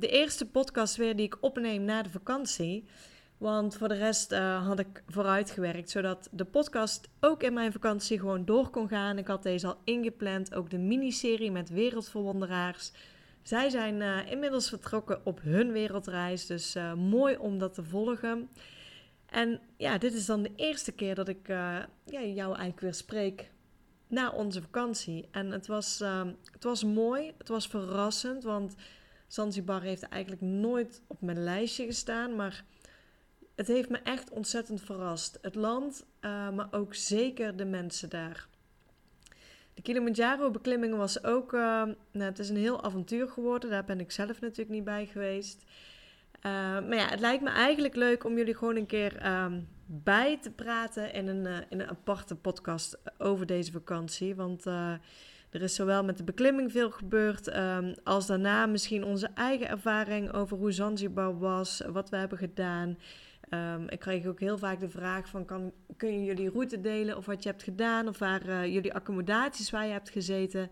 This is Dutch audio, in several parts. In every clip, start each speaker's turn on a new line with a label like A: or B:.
A: de eerste podcast weer die ik opneem na de vakantie. Want voor de rest uh, had ik vooruitgewerkt, zodat de podcast ook in mijn vakantie gewoon door kon gaan. Ik had deze al ingepland, ook de miniserie met wereldverwonderaars. Zij zijn uh, inmiddels vertrokken op hun wereldreis, dus uh, mooi om dat te volgen. En ja, dit is dan de eerste keer dat ik ja, jou eigenlijk weer spreek na onze vakantie. En het was, het was mooi, het was verrassend, want Zanzibar heeft eigenlijk nooit op mijn lijstje gestaan, maar het heeft me echt ontzettend verrast. Het land, uh, maar ook zeker de mensen daar. De Kilimanjaro-beklimming was ook, uh, nou, het is een heel avontuur geworden. Daar ben ik zelf natuurlijk niet bij geweest. Uh, maar ja, het lijkt me eigenlijk leuk om jullie gewoon een keer um, bij te praten in een, in een aparte podcast over deze vakantie. Want er is zowel met de beklimming veel gebeurd, um, als daarna misschien onze eigen ervaring over hoe Zanzibar was, wat we hebben gedaan. Um, ik kreeg ook heel vaak de vraag van, kan, kun je jullie route delen of wat je hebt gedaan of waar uh, jullie accommodaties waar je hebt gezeten.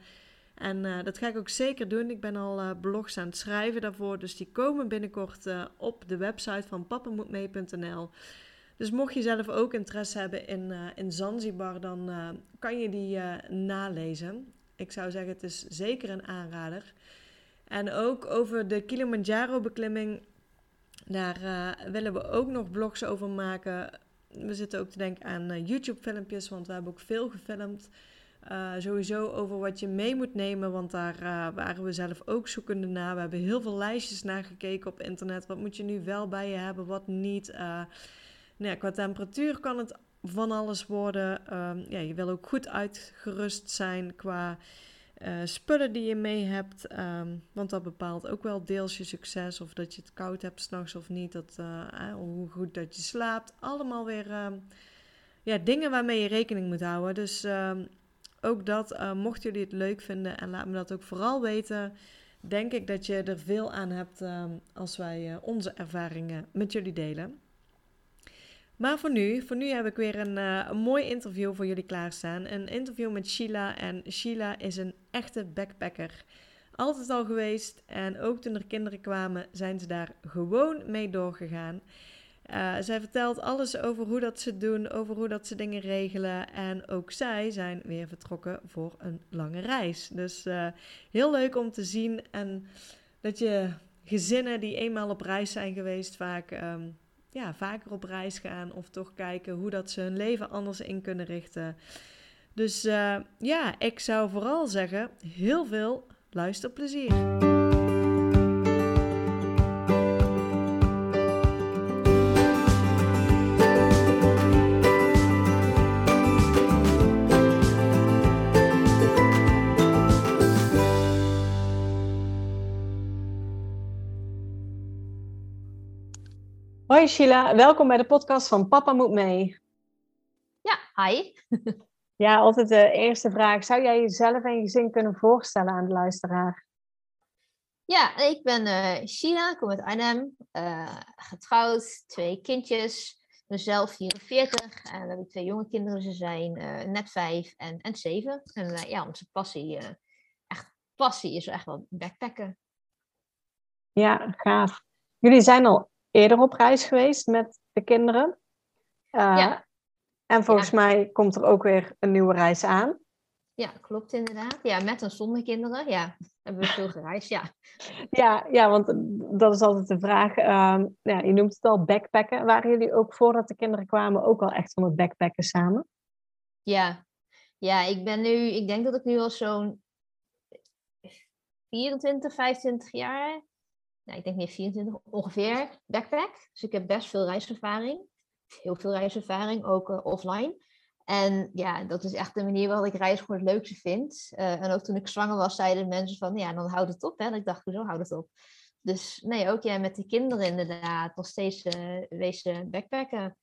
A: En uh, dat ga ik ook zeker doen. Ik ben al uh, blogs aan het schrijven daarvoor, dus die komen binnenkort op de website van pappamoetmee.nl. Dus mocht je zelf ook interesse hebben in, in Zanzibar, dan kan je die nalezen. Ik zou zeggen, het is zeker een aanrader. En ook over de Kilimanjaro-beklimming, daar uh, willen we ook nog vlogs over maken. We zitten ook te denken aan uh, YouTube-filmpjes, want we hebben ook veel gefilmd. Uh, sowieso over wat je mee moet nemen, want daar waren we zelf ook zoekende naar. We hebben heel veel lijstjes nagekeken op internet. Wat moet je nu wel bij je hebben, wat niet? nou ja, qua temperatuur kan het van alles worden. Um, ja, je wil ook goed uitgerust zijn qua uh, spullen die je mee hebt. Um, want dat bepaalt ook wel deels je succes. Of dat je het koud hebt s'nachts of niet. Dat, uh, hoe goed dat je slaapt. Allemaal weer um, ja, dingen waarmee je rekening moet houden. Dus ook dat, uh, mochten jullie het leuk vinden en laat me dat ook vooral weten. Denk ik dat je er veel aan hebt als wij onze ervaringen met jullie delen. Maar voor nu, voor nu heb ik weer een, uh, een mooi interview voor jullie klaarstaan. Een interview met Sheila. En Sheila is een echte backpacker. Altijd al geweest. En ook toen er kinderen kwamen, zijn ze daar gewoon mee doorgegaan. Uh, zij vertelt alles over hoe dat ze doen, over hoe dat ze dingen regelen. En ook zij zijn weer vertrokken voor een lange reis. Dus uh, heel leuk om te zien. En dat je gezinnen die eenmaal op reis zijn geweest, vaak um, ja, vaker op reis gaan of toch kijken hoe dat ze hun leven anders in kunnen richten. Dus uh, ja, ik zou vooral zeggen, heel veel luisterplezier. Hoi Sheila, welkom bij de podcast van Papa Moet Mee.
B: Ja, hi.
A: ja, altijd de eerste vraag. Zou jij jezelf en je gezin kunnen voorstellen aan de luisteraar?
B: Ja, ik ben uh, Sheila, ik kom uit Arnhem, uh, getrouwd, twee kindjes, mezelf 44 en we hebben twee jonge kinderen, ze zijn uh, net vijf en, en zeven. En ja, onze passie, echt passie is echt wel backpacken.
A: Ja, gaaf. Jullie zijn al eerder op reis geweest met de kinderen. Uh, ja. En volgens mij komt er ook weer een nieuwe reis aan.
B: Ja, klopt inderdaad. Ja, met en zonder kinderen. Ja, hebben we veel gereisd, ja.
A: ja, ja, want dat is altijd de vraag. Uh, ja, je noemt het al backpacken. Waren jullie ook voordat de kinderen kwamen ook al echt van het backpacken samen?
B: Ja, ja ik ben nu, ik denk dat ik nu al zo'n 24, 25 jaar nou, ik denk niet 24 ongeveer, backpack. Dus ik heb best veel reiservaring. Heel veel reiservaring, ook uh, offline. En ja, dat is echt de manier waarop ik reis gewoon het leukste vind. Uh, en ook toen ik zwanger was, zeiden mensen van, ja, dan houdt het op. Hè? En ik dacht, hoezo houdt het op? Dus nee, ook jij met de kinderen inderdaad nog steeds uh, wezen backpacken.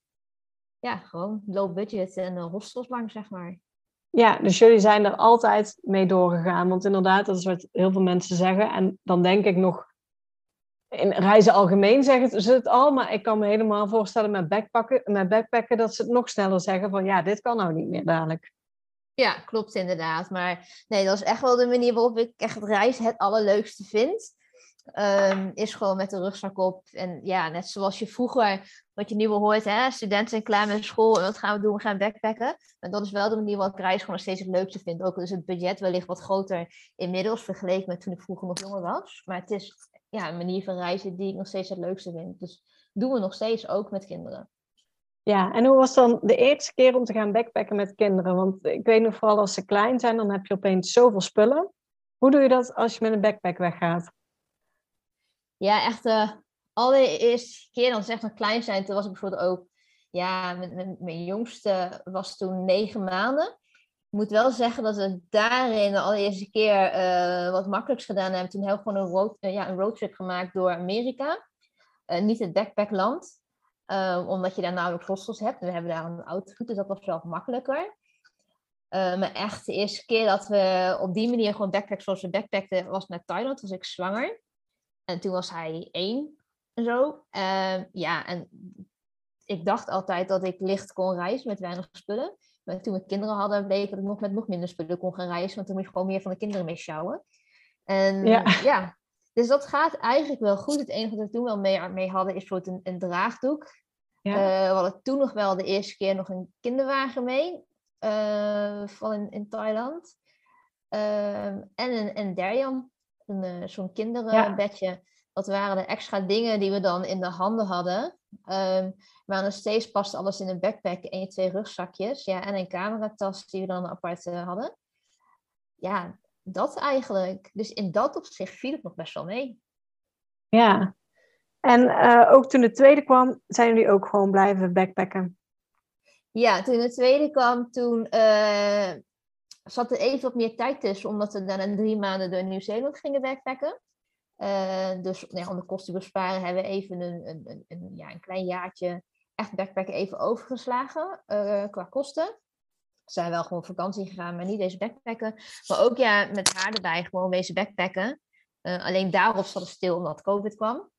B: Ja, gewoon low budget en uh, hostels lang, zeg maar.
C: Ja, dus jullie zijn er altijd mee doorgegaan. Want inderdaad, dat is wat heel veel mensen zeggen. En dan denk ik nog, in reizen algemeen zeggen ze het al. Maar ik kan me helemaal voorstellen met backpacken, met backpacken dat ze het nog sneller zeggen van ja, dit kan nou niet meer dadelijk.
B: Ja, klopt inderdaad. Maar nee, dat is echt wel de manier waarop ik echt reizen het allerleukste vind. Um, is gewoon met de rugzak op. En ja, net zoals je vroeger, wat je nu wel hoort, hè, studenten zijn klaar met school en wat gaan we doen? We gaan backpacken. En dat is wel de manier waarop ik reis gewoon steeds het leukste vind. Ook is het budget wellicht wat groter inmiddels vergeleken met toen ik vroeger nog jonger was. Maar het is ja, een manier van reizen die ik nog steeds het leukste vind. Dus doen we nog steeds ook met kinderen.
C: Ja, en hoe was dan de eerste keer om te gaan backpacken met kinderen? Want ik weet nog vooral als ze klein zijn, dan heb je opeens zoveel spullen. Hoe doe je dat als je met een backpack weggaat?
B: Ja, echt de allereerste keer, dan zeg maar klein zijn, toen was ik bijvoorbeeld ook, ja, mijn, mijn jongste was toen negen maanden. Ik moet wel zeggen dat we daarin de allereerste keer uh, wat makkelijks gedaan hebben. Toen hebben we gewoon een, road, uh, ja, een roadtrip gemaakt door Amerika. Uh, niet het backpackland. omdat je daar namelijk hostels hebt. We hebben daar een auto, dus dat was wel makkelijker. maar echt de eerste keer dat we op die manier gewoon backpack zoals we backpackten, was met Thailand. was ik zwanger. En toen was hij één en zo. Ja, en ik dacht altijd dat ik licht kon reizen met weinig spullen. Toen we kinderen hadden, bleek dat ik nog met nog minder spullen kon gaan reizen. Want toen moest je gewoon meer van de kinderen mee sjouwen. En ja. ja. dus dat gaat eigenlijk wel goed. Het enige wat we toen wel mee, mee hadden is bijvoorbeeld een, een draagdoek. Ja. Uh, we hadden toen nog wel de eerste keer nog een kinderwagen mee. Uh, van in, in Thailand. Uh, en een, een derjan uh, zo'n kinderenbedje. Ja. Dat waren de extra dingen die we dan in de handen hadden. Um, maar nog steeds past alles in een backpack en je twee rugzakjes. Ja, en een cameratas die we dan apart uh, hadden. Ja, dat eigenlijk. Dus in dat opzicht viel het nog best wel mee.
C: Ja. En uh, ook toen de tweede kwam, zijn jullie ook gewoon blijven backpacken?
B: Ja, toen de tweede kwam, toen uh, zat er even wat meer tijd tussen, omdat we dan in drie maanden door Nieuw-Zeeland gingen backpacken. Uh, dus om de kosten te besparen hebben we even een, een, een, ja, een klein jaartje echt backpacken even overgeslagen uh, qua kosten. We zijn wel gewoon vakantie gegaan, maar niet deze backpacken. Maar ook ja, met haar erbij gewoon deze backpacken. Uh, alleen daarop zat het stil omdat COVID kwam.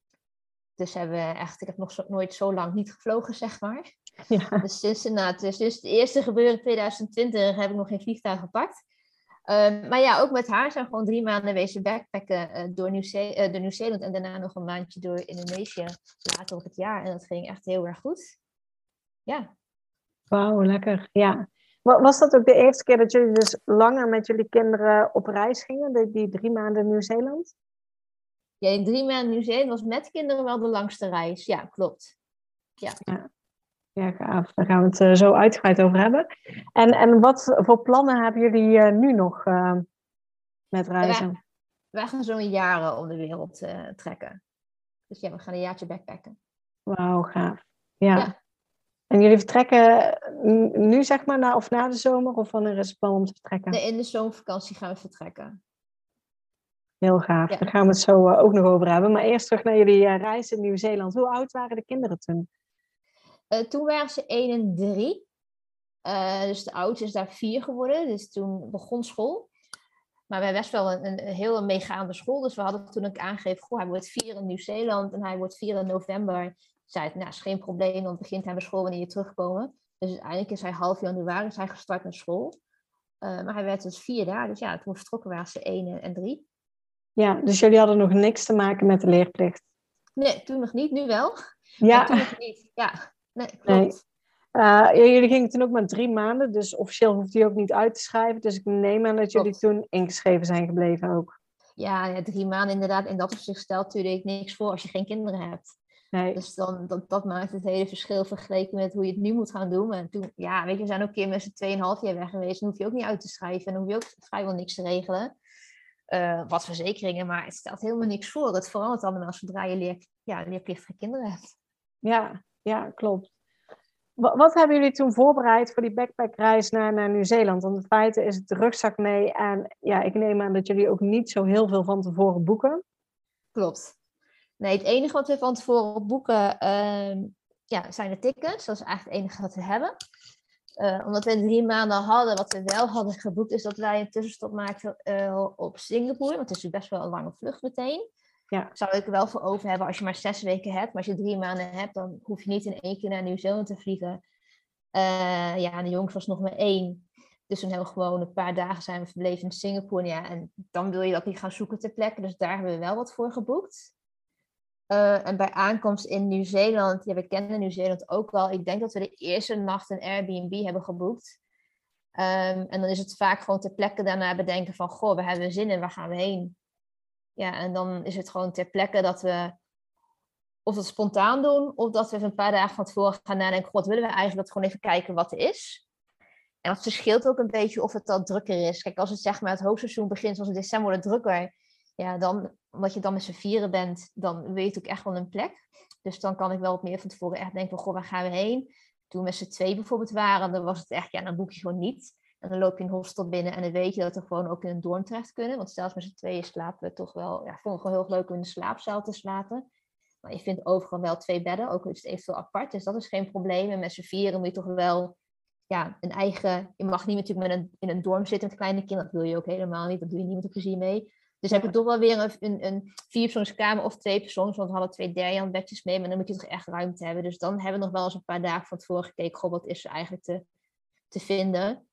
B: Dus hebben we echt, ik heb nog zo, nooit zo lang niet gevlogen, zeg maar. Ja. Dus sinds, nou, dus, dus de eerste gebeuren in 2020 heb ik nog geen vliegtuig gepakt. Um, maar ja, ook met haar zijn we gewoon drie maanden wezen backpacken uh, door Nieuw-Zeeland uh, en daarna nog een maandje door Indonesië later op het jaar. En dat ging echt heel erg goed. Ja.
C: Wauw, lekker. Ja. Was dat ook de eerste keer dat jullie dus langer met jullie kinderen op reis gingen, die, die drie maanden Nieuw-Zeeland?
B: Ja, in drie maanden Nieuw-Zeeland was met kinderen wel de langste reis. Ja, klopt. Ja.
C: ja. Ja, gaaf. Daar gaan we het uh, zo uitgebreid over hebben. En, en wat voor plannen hebben jullie uh, nu nog uh, met reizen? Wij,
B: wij gaan zo'n jaren om de wereld trekken. Dus ja, we gaan een jaartje backpacken.
C: Wauw, gaaf. Ja. ja. En jullie vertrekken nu zeg maar, na, of na de zomer? Of wanneer is het plan om te vertrekken?
B: Nee, in de zomervakantie gaan we vertrekken.
C: Heel gaaf. Daar gaan we het zo ook nog over hebben. Maar eerst terug naar jullie reis in Nieuw-Zeeland. Hoe oud waren de kinderen toen?
B: Uh, toen waren ze 1 en 3. Uh, dus de oudste is daar 4 geworden. Dus toen begon school. Maar we hebben best wel een, een, heel meegaande school. Dus we hadden toen ook aangegeven, goh, hij wordt 4 in Nieuw-Zeeland en hij wordt 4 in november. Zei het, nou, is geen probleem, want begint hij met school wanneer je terugkomen. Dus uiteindelijk is hij half januari is hij gestart met school. Uh, maar hij werd dus vier daar. Dus ja, toen vertrokken waren ze 1 en 3.
C: Ja, dus jullie hadden nog niks te maken met de leerplicht?
B: Nee, toen nog niet, nu wel. Ja. toen nog niet, ja. Nee, klopt.
C: Uh, jullie gingen toen ook maar drie maanden, dus officieel hoeft hij ook niet uit te schrijven. Dus ik neem aan dat jullie toen ingeschreven zijn gebleven ook.
B: Ja, ja, drie maanden inderdaad. En dat op zich stelt natuurlijk niks voor als je geen kinderen hebt. Nee. Dus dan, dat, dat maakt het hele verschil vergeleken met hoe je het nu moet gaan doen. En toen, ja, weet je, we zijn ook een keer met z'n tweeënhalf jaar weg geweest. Dan hoef je ook niet uit te schrijven. En dan hoef je ook vrijwel niks te regelen. Uh, wat verzekeringen, maar het stelt helemaal niks voor. Het verandert allemaal zodra je leer, ja, leerplichtige kinderen hebt.
C: Ja, ja, klopt. Wat, hebben jullie toen voorbereid voor die backpackreis naar, naar Nieuw-Zeeland? Want in feite is het rugzak mee en ja, ik neem aan dat jullie ook niet zo heel veel van tevoren boeken.
B: Klopt. Nee, het enige wat we van tevoren boeken ehm, ja, zijn de tickets. Dat is eigenlijk het enige wat we hebben. Uh, omdat we drie maanden hadden, wat we wel hadden geboekt, is dat wij een tussenstop maakten uh, op Singapore. Want het is best wel een lange vlucht meteen. Ja. Zou ik wel voor over hebben als je maar zes weken hebt. Maar als je drie maanden hebt, dan hoef je niet in één keer naar Nieuw-Zeeland te vliegen. Uh, ja, de jongens was nog maar één. Dus toen hebben we gewoon een paar dagen zijn we verbleven in Singapore. Ja, en dan wil je dat niet gaan zoeken ter plekke. Dus daar hebben we wel wat voor geboekt. Uh, en bij aankomst in Nieuw-Zeeland, ja, we kennen Nieuw-Zeeland ook wel. Ik denk dat we de eerste nacht een Airbnb hebben geboekt. Um, en dan is het vaak gewoon ter plekke daarna bedenken van, goh, we hebben zin in, waar gaan we heen? Ja, en dan is het gewoon ter plekke dat we of dat spontaan doen, of dat we een paar dagen van tevoren gaan nadenken, god, willen we eigenlijk dat gewoon even kijken wat er is? En dat verschilt ook een beetje of het al drukker is. Kijk, als het zeg maar het hoogseizoen begint, zoals in december, drukker. Ja, dan, omdat je dan met z'n vieren bent, dan weet je ook echt wel een plek. Dus dan kan ik wel wat meer van tevoren echt denken van, goh, waar gaan we heen? Toen we met z'n twee bijvoorbeeld waren, dan was het echt, ja, dan boek je gewoon niet. En dan loop je een hostel binnen en dan weet je dat we gewoon ook in een dorm terecht kunnen. Want zelfs met z'n tweeën slapen we toch wel, ja, vond ik gewoon heel leuk om in de slaapzaal te slapen. Maar je vindt overal wel twee bedden, ook is het eventueel apart. Dus dat is geen probleem. En met z'n vieren moet je toch wel ja, een eigen... Je mag niet natuurlijk met een, in een dorm zitten met kleine kinderen. Dat wil je ook helemaal niet. Dat doe je niet met plezier mee. Dus heb je toch wel weer een, een, een vierpersoonskamer of twee persoons. Want we hadden twee derjan bedjes mee. Maar dan moet je toch echt ruimte hebben. Dus dan hebben we nog wel eens een paar dagen van tevoren gekeken. Goh, wat is er eigenlijk te, te vinden?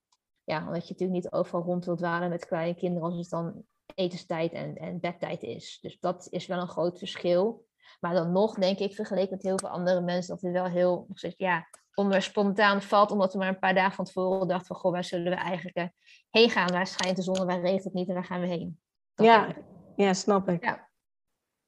B: Ja, omdat je natuurlijk niet overal rond wilt dwalen met kleine kinderen. Als het dan etenstijd en, en bedtijd is. Dus dat is wel een groot verschil. Maar dan nog denk ik, vergeleken met heel veel andere mensen, dat het wel heel, ja, onder spontaan valt, omdat we maar een paar dagen van tevoren dachten van, goh, waar zullen we eigenlijk uh, heen gaan? Waar schijnt de zon, waar regent het niet en waar gaan we heen?
C: ja, ja, snap ik. Ja.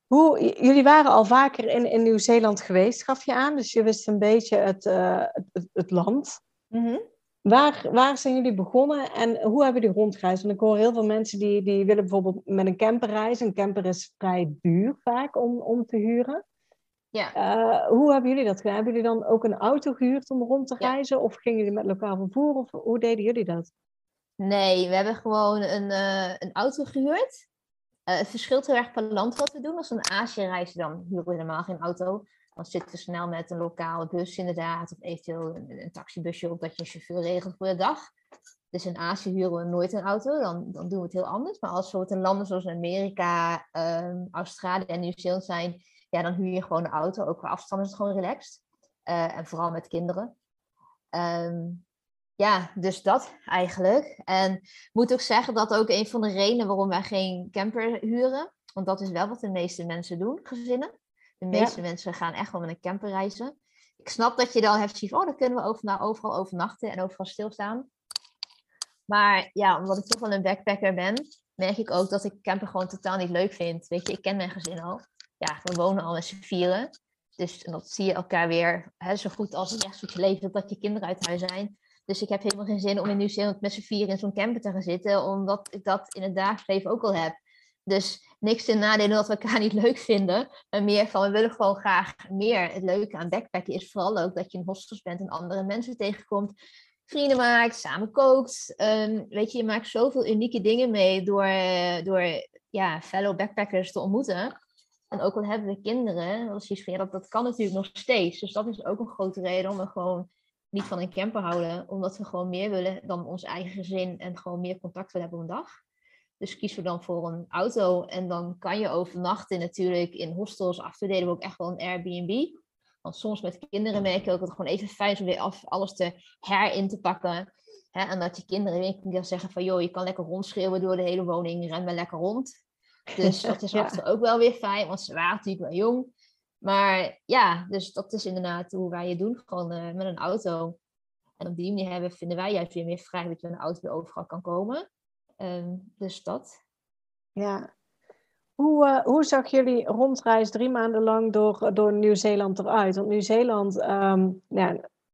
C: Hoe, jullie waren al vaker in, in Nieuw-Zeeland geweest, gaf je aan. Dus je wist een beetje het, uh, het, het, land. Mm Waar, waar zijn jullie begonnen en hoe hebben jullie rondgereisd? Want ik hoor heel veel mensen die, die willen bijvoorbeeld met een camper reizen. Een camper is vrij duur vaak om, om te huren. Ja. Uh, hoe hebben jullie dat gedaan? Hebben jullie dan ook een auto gehuurd om rond te reizen? Of gingen jullie met lokaal vervoer? Of hoe deden jullie dat?
B: Nee, we hebben gewoon een, uh, een auto gehuurd. Uh, het verschilt heel erg per land wat we doen. Als we een Azië reizen, dan huren we helemaal geen auto. Dan zitten we snel met een lokale bus inderdaad, of eventueel een, een taxibusje op dat je een chauffeur regelt voor de dag. Dus in Azië huren we nooit een auto, dan, dan doen we het heel anders. Maar als we in landen zoals Amerika, um, Australië en Nieuw-Zeeland zijn, ja, dan huur je gewoon een auto. Ook qua afstand is het gewoon relaxed. Uh, en vooral met kinderen. Um, ja, dus dat eigenlijk. En ik moet ook zeggen dat ook een van de redenen waarom wij geen camper huren. Want dat is wel wat de meeste mensen doen, gezinnen. De meeste mensen gaan echt wel met een camper reizen. Ik snap dat je dan hebt zoiets oh, dan kunnen we over, nou, overal overnachten en overal stilstaan. Maar ja, omdat ik toch wel een backpacker ben, merk ik ook dat ik camper gewoon totaal niet leuk vind. Weet je, ik ken mijn gezin al. Ja, we wonen al met z'n vieren. Dus en dat zie je elkaar weer hè, zo goed als het echt je leven dat je kinderen uit huis zijn. Dus ik heb helemaal geen zin om in Nieuw-Zeeland met z'n vieren in zo'n camper te gaan zitten, omdat ik dat in het dagelijks leven ook al heb. Dus niks ten nadele dat we elkaar niet leuk vinden. Maar meer van, we willen gewoon graag meer. Het leuke aan backpacken is vooral ook dat je in hostels bent en andere mensen tegenkomt. Vrienden maakt, samen kookt. Um, weet je, je maakt zoveel unieke dingen mee door, door ja, fellow backpackers te ontmoeten. En ook al hebben we kinderen, dat, is dat, dat kan natuurlijk nog steeds. Dus dat is ook een grote reden om we gewoon niet van een camper houden. Omdat we gewoon meer willen dan ons eigen gezin en gewoon meer contact willen hebben op een dag. Dus kiezen we dan voor een auto. En dan kan je overnachten natuurlijk in hostels. Af en deden we ook echt wel een Airbnb. Want soms met kinderen merk je ook dat het gewoon even fijn is om weer af, alles te herin te pakken. en dat je kinderen weer zeggen van... joh, je kan lekker rondschreeuwen door de hele woning. Ren maar lekker rond. Dus dat is ja. ook wel weer fijn. Want ze waren natuurlijk wel jong. Maar ja, dus dat is inderdaad hoe wij het doen. Gewoon uh, met een auto. En op die manier hebben, vinden wij juist weer meer vrij dat je met een auto weer overal kan komen. Um, dus dat.
C: Ja. Hoe, uh, hoe zag jullie rondreis drie maanden lang door, door Nieuw-Zeeland eruit? Want Nieuw-Zeeland, um, ja,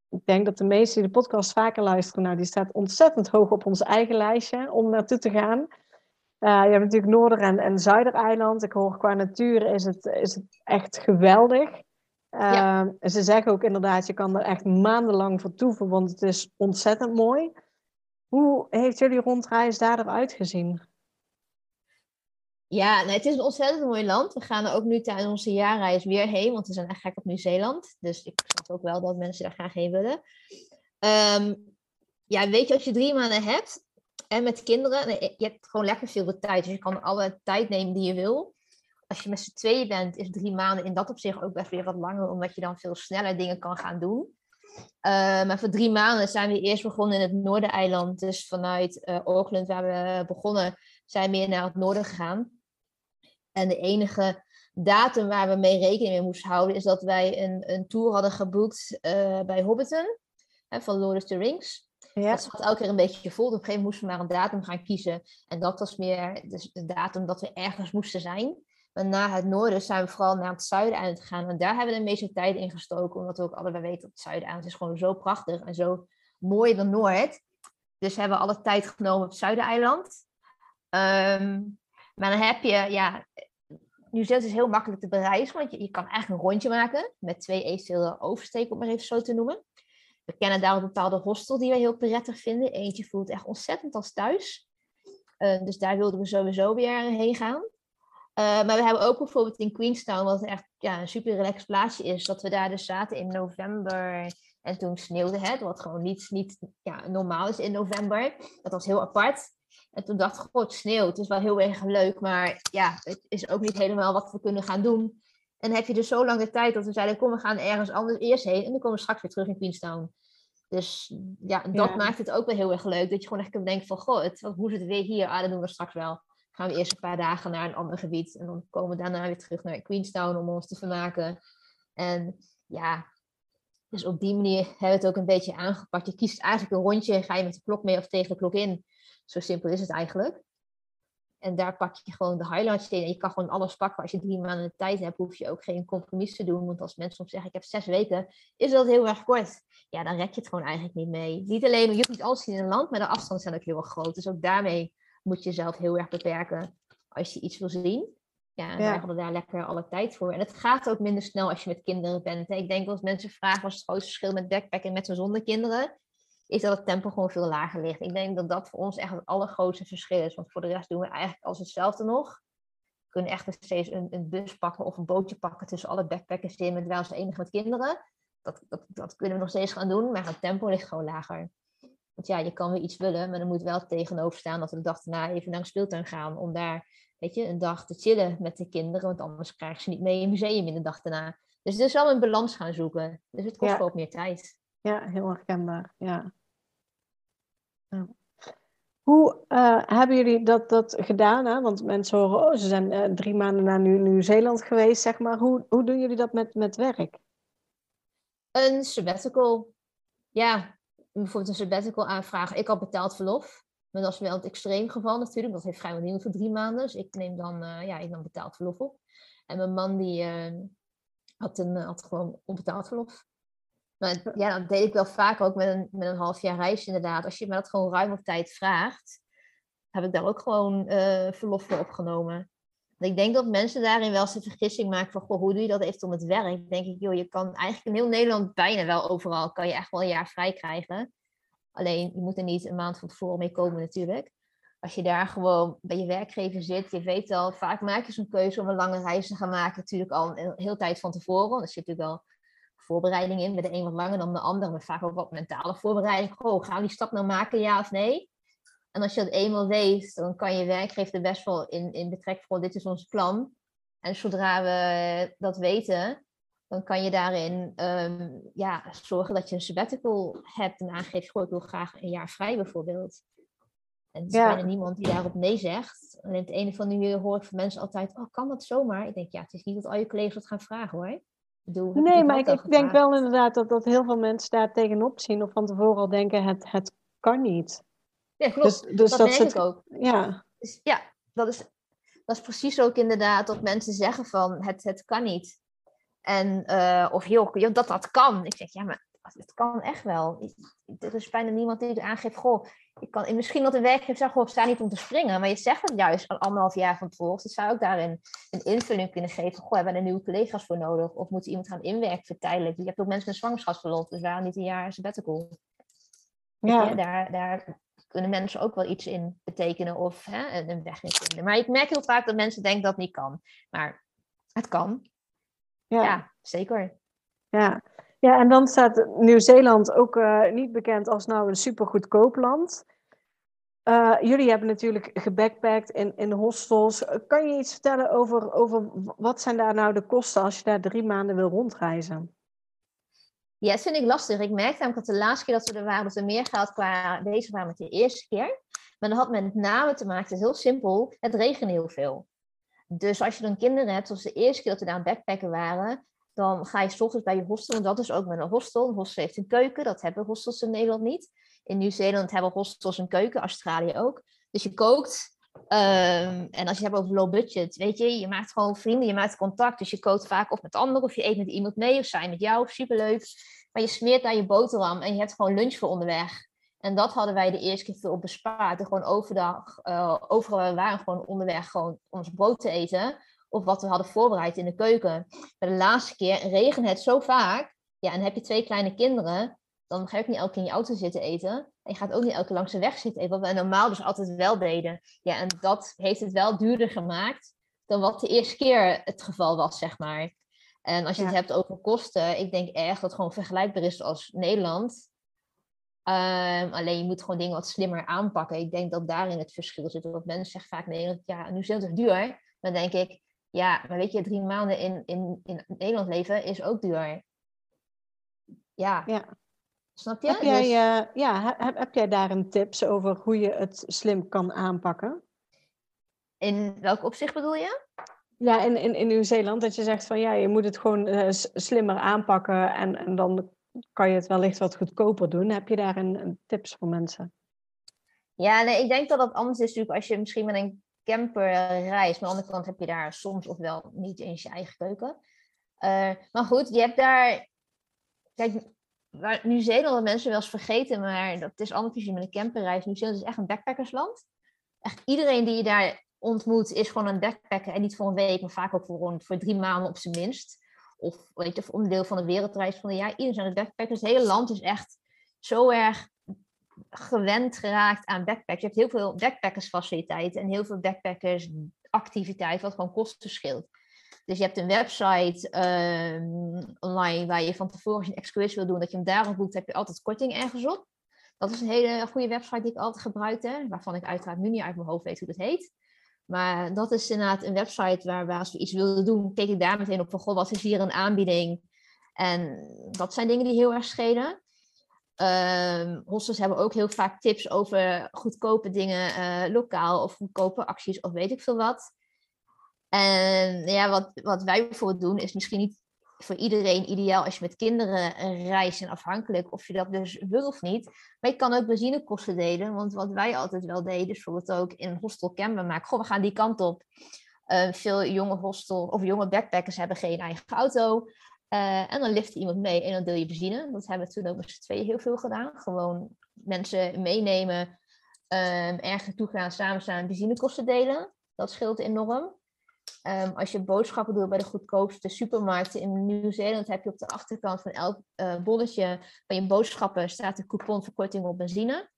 C: ik denk dat de meesten die de podcast vaker luisteren, nou, die staat ontzettend hoog op ons eigen lijstje om naartoe te gaan. Uh, je hebt natuurlijk Noorder- en, en Zuidereiland. Ik hoor qua natuur is het, is het echt geweldig. Uh, ja. Ze zeggen ook inderdaad, je kan er echt maandenlang vertoeven, want het is ontzettend mooi. Hoe heeft jullie rondreis daar eruit gezien?
B: Ja, nee, het is een ontzettend mooi land. We gaan er ook nu tijdens onze jaarreis weer heen, want we zijn echt gek op Nieuw-Zeeland. Dus ik snap ook wel dat mensen daar graag heen willen. Ehm, ja, weet je, als je drie maanden hebt en met kinderen, je hebt gewoon lekker veel tijd. Dus je kan alle tijd nemen die je wil. Als je met z'n tweeën bent, is drie maanden in dat opzicht ook best weer wat langer, omdat je dan veel sneller dingen kan gaan doen. Uh, maar voor drie maanden zijn we eerst begonnen in het Noordereiland. Dus vanuit uh, Auckland, waar we begonnen, zijn we meer naar het noorden gegaan. En de enige datum waar we mee rekening mee moesten houden, is dat wij een, een tour hadden geboekt uh, bij Hobbiton, hè, van Lord of the Rings. Ja. Dat zat elke keer een beetje vol. Op een gegeven moment moesten we maar een datum gaan kiezen. En dat was meer dus de datum dat we ergens moesten zijn. Maar na het noorden zijn we vooral naar het zuiden aan het gaan. En daar hebben we de meeste tijd in gestoken. Omdat we ook allebei weten dat het zuiden aan is gewoon zo prachtig en zo mooi dan Noord. Dus hebben we alle tijd genomen op het Zuidereiland. Um, maar dan heb je, ja, Nieuw-Zeeland is heel makkelijk te bereizen. Want je, je kan eigenlijk een rondje maken met twee eventuele oversteken, om maar even zo te noemen. We kennen daar een bepaalde hostel die we heel prettig vinden. Eentje voelt echt ontzettend als thuis. Uh, dus daar wilden we sowieso weer heen gaan. Uh, maar we hebben ook bijvoorbeeld in Queenstown, wat echt ja, een super relaxed plaatsje is, dat we daar dus zaten in november en toen sneeuwde het, wat gewoon niet, niet ja, normaal is in november. Dat was heel apart. En toen dacht ik, god, sneeuw, het is wel heel erg leuk, maar ja, het is ook niet helemaal wat we kunnen gaan doen. En dan heb je dus zo lang de tijd dat we zeiden, kom, we gaan ergens anders eerst heen en dan komen we straks weer terug in Queenstown. Dus ja, dat maakt het ook wel heel erg leuk, dat je gewoon echt kunt denken van, goh, het, hoe is het weer hier? Ah, dat doen we straks wel gaan we eerst een paar dagen naar een ander gebied. En dan komen we daarna weer terug naar Queenstown om ons te vermaken. En ja, dus op die manier hebben we het ook een beetje aangepakt. Je kiest eigenlijk een rondje, ga je met de klok mee of tegen de klok in. Zo simpel is het eigenlijk. En daar pak je gewoon de highlights in. En je kan gewoon alles pakken. Als je drie maanden de tijd hebt, hoef je ook geen compromis te doen. Want als mensen soms zeggen, ik heb zes weken, is dat heel erg kort. Ja, dan rek je het gewoon eigenlijk niet mee. Niet alleen, je hoeft niet alles zien in een land, maar de afstanden zijn ook heel erg groot. Dus ook daarmee moet je jezelf heel erg beperken als je iets wil zien. Ja, en wij hadden daar lekker alle tijd voor. En het gaat ook minder snel als je met kinderen bent. Ik denk als mensen vragen wat het grootste verschil met backpacken en met zo'n zonder kinderen, is dat het tempo gewoon veel lager ligt. Ik denk dat dat voor ons echt het allergrootste verschil is. Want voor de rest doen we eigenlijk als hetzelfde nog. We kunnen echt steeds een, een bus pakken of een bootje pakken tussen alle backpackers in met wel als enige met kinderen. Dat, dat, dat kunnen we nog steeds gaan doen, maar het tempo ligt gewoon lager. Want ja, je kan weer iets willen, maar er moet wel tegenover staan dat we de dag daarna even naar een speeltuin gaan. Om daar, weet je, een dag te chillen met de kinderen. Want anders krijgen ze niet mee in het museum in de dag daarna. Dus het is wel een balans gaan zoeken. Dus het kost ja. ook meer tijd.
A: Ja, heel herkenbaar. Ja. ja. Hoe uh, hebben jullie dat, dat gedaan? Hè? Want mensen horen, oh, ze zijn uh, drie maanden naar Nieuw-Zeeland geweest, zeg maar. Hoe, hoe doen jullie dat met, met werk?
B: Een sabbatical. Ja, bijvoorbeeld een sabbatical aanvragen. Ik had betaald verlof. Maar dat is wel het extreem geval natuurlijk. Dat heeft vrijwel niemand voor drie maanden. Dus ik neem dan, uh, ja, ik dan betaald verlof op. En mijn man die uh, had, een, uh, had gewoon onbetaald verlof. Maar ja, dat deed ik wel vaak ook met een, met een half jaar reis inderdaad. Als je me dat gewoon ruim op tijd vraagt, heb ik daar ook gewoon verlof voor opgenomen. Ik denk dat mensen daarin wel eens de vergissing maken van, goh, hoe doe je dat even om het werk? denk ik, joh, je kan eigenlijk in heel Nederland bijna wel overal, kan je echt wel een jaar vrij krijgen. Alleen, je moet er niet een maand van tevoren mee komen natuurlijk. Als je daar gewoon bij je werkgever zit, je weet al, vaak maak je zo'n keuze om een lange reis te gaan maken, natuurlijk al een hele tijd van tevoren. Er zit natuurlijk wel voorbereiding in, bij de een wat langer dan de ander, maar vaak ook wat mentale voorbereiding. Goh, gaan we die stap nou maken, ja of nee? En als je dat eenmaal weet, dan kan je werkgever er best wel in, in betrekken van dit is ons plan. En zodra we dat weten, dan kan je daarin um, ja, zorgen dat je een sabbatical hebt en aangeeft, goh, ik wil graag een jaar vrij bijvoorbeeld. En er is ja. bijna niemand die daarop nee zegt. Alleen het ene van nu hoor ik van mensen altijd, oh, kan dat zomaar? Ik denk, ja, het is niet dat al je collega's dat gaan vragen hoor.
A: Bedoel, nee, maar ik, ik denk wel inderdaad dat, dat heel veel mensen daar tegenop zien of van tevoren al denken, het, het kan niet.
B: Ja, klopt. Dus, dus dat, dat denk ik ook. Ja. Dus, ja, dat is, dat is precies ook inderdaad dat mensen zeggen van, het, het kan niet. En, uh, of joh, dat dat kan. Ik zeg, ja, maar het kan echt wel. Er is bijna niemand die het aangeeft, goh, ik kan, misschien dat de werkgever zegt, goh, sta niet om te springen. Maar je zegt het juist al anderhalf jaar van tevoren. Dus zou ook daarin een invulling kunnen geven. Goh, hebben we er nieuwe collega's voor nodig? Of moet iemand gaan inwerken voor tijdelijk? Je hebt ook mensen met zwangerschapsverlof, dus waarom niet een jaar sabbatical? Ja. daar, daar kunnen mensen ook wel iets in betekenen of hè, een weg in vinden. Maar ik merk heel vaak dat mensen denken dat het niet kan. Maar het kan. Ja, ja zeker.
C: Ja. ja, en dan staat Nieuw-Zeeland ook uh, niet bekend als nou een supergoedkoop land. Uh, jullie hebben natuurlijk gebackpackt in, in hostels. Kan je iets vertellen over, over wat zijn daar nou de kosten als je daar drie maanden wil rondreizen?
B: Ja, dat vind ik lastig. Ik merkte namelijk dat de laatste keer dat we er waren, dat er meer geld qua bezig waren met de eerste keer. Maar dat had met name te maken, het is heel simpel, het regende heel veel. Dus als je dan kinderen hebt, zoals de eerste keer dat we daar aan backpacken waren, dan ga je s ochtends bij je hostel, en dat is ook met een hostel. Een hostel heeft een keuken, dat hebben hostels in Nederland niet. In Nieuw-Zeeland hebben hostels een keuken, Australië ook. Dus je kookt. Um, en als je het hebt over low budget, weet je, je maakt gewoon vrienden, je maakt contact. Dus je kookt vaak of met anderen, of je eet met iemand mee, of zij met jou, superleuk. Maar je smeert daar je boterham en je hebt gewoon lunch voor onderweg. En dat hadden wij de eerste keer veel bespaard. En gewoon overdag, uh, overal we waren gewoon onderweg gewoon ons brood te eten. Of wat we hadden voorbereid in de keuken. Maar de laatste keer regent het zo vaak. Ja, en heb je twee kleine kinderen. Dan ga je ook niet elke keer in je auto zitten eten. En je gaat ook niet elke langs de weg zitten. Wat we normaal dus altijd wel deden. Ja, en dat heeft het wel duurder gemaakt. Dan wat de eerste keer het geval was, zeg maar. En als je het hebt over kosten. Ik denk echt dat het gewoon vergelijkbaar is als Nederland. Um, alleen je moet gewoon dingen wat slimmer aanpakken. Ik denk dat daarin het verschil zit. Want mensen zeggen vaak Nederland, ja, nu is het duur. Dan denk ik, ja, maar weet je, drie maanden in, in, in Nederland leven is ook duur. Ja. ja. Snap je?
C: Heb jij, dus... uh, ja, heb, heb jij daar een tips over hoe je het slim kan aanpakken?
B: In welk opzicht bedoel je?
C: Ja, in, in, in Nieuw-Zeeland, dat je zegt van ja, je moet het gewoon uh, slimmer aanpakken en, en dan kan je het wellicht wat goedkoper doen. Heb je daar een, een tips voor mensen?
B: Ja, nee, ik denk dat dat anders is natuurlijk als je misschien met een camper reist. Maar aan de andere kant heb je daar soms of wel niet eens je eigen keuken. Uh, maar goed, je hebt daar... Kijk, waar Nieuw-Zeeland mensen wel eens vergeten, maar dat is anders als je met een camper reist. Nieuw-Zeeland is echt een backpackersland. Echt iedereen die je daar ontmoet is gewoon een backpacker. En niet voor een week, maar vaak ook voor, voor drie maanden op zijn minst of weet je, onderdeel van de wereldreis van de jaar. Iedereen zijn het backpackers. Het hele land is echt zo erg gewend geraakt aan backpacks. Je hebt heel veel backpackersfaciliteiten en heel veel backpackersactiviteiten, wat gewoon kosten scheelt. Dus je hebt een website um, online waar je van tevoren een excursie wil doen, dat je hem daarop boekt, heb je altijd korting ergens op. Dat is een hele goede website die ik altijd gebruikte, waarvan ik uiteraard nu niet uit mijn hoofd weet hoe het heet. Maar dat is inderdaad een website waar, waar als we iets wilden doen, keek ik daar meteen op van, wat is hier een aanbieding? En dat zijn dingen die heel erg schelen. Um, hebben ook heel vaak tips over goedkope dingen uh, lokaal of goedkope acties of weet ik veel wat. En ja, wat, wat wij bijvoorbeeld doen is misschien niet voor iedereen ideaal als je met kinderen reist en afhankelijk of je dat dus wil of niet. Maar je kan ook benzinekosten delen, want wat wij altijd wel deden, is bijvoorbeeld ook in een hostel kenbaar maken. Goh, we gaan die kant op. Uh, veel jonge hostel of jonge backpackers hebben geen eigen auto. Uh, en dan lift iemand mee en dan deel je benzine. Dat hebben we toen ook met z'n tweeën heel veel gedaan. Gewoon mensen meenemen, um, ergens naartoe gaan, samen staan, benzinekosten delen. Dat scheelt enorm. Um, als je boodschappen doet bij de goedkoopste supermarkten in Nieuw-Zeeland, heb je op de achterkant van elk uh, bonnetje van je boodschappen staat een couponverkorting op benzine.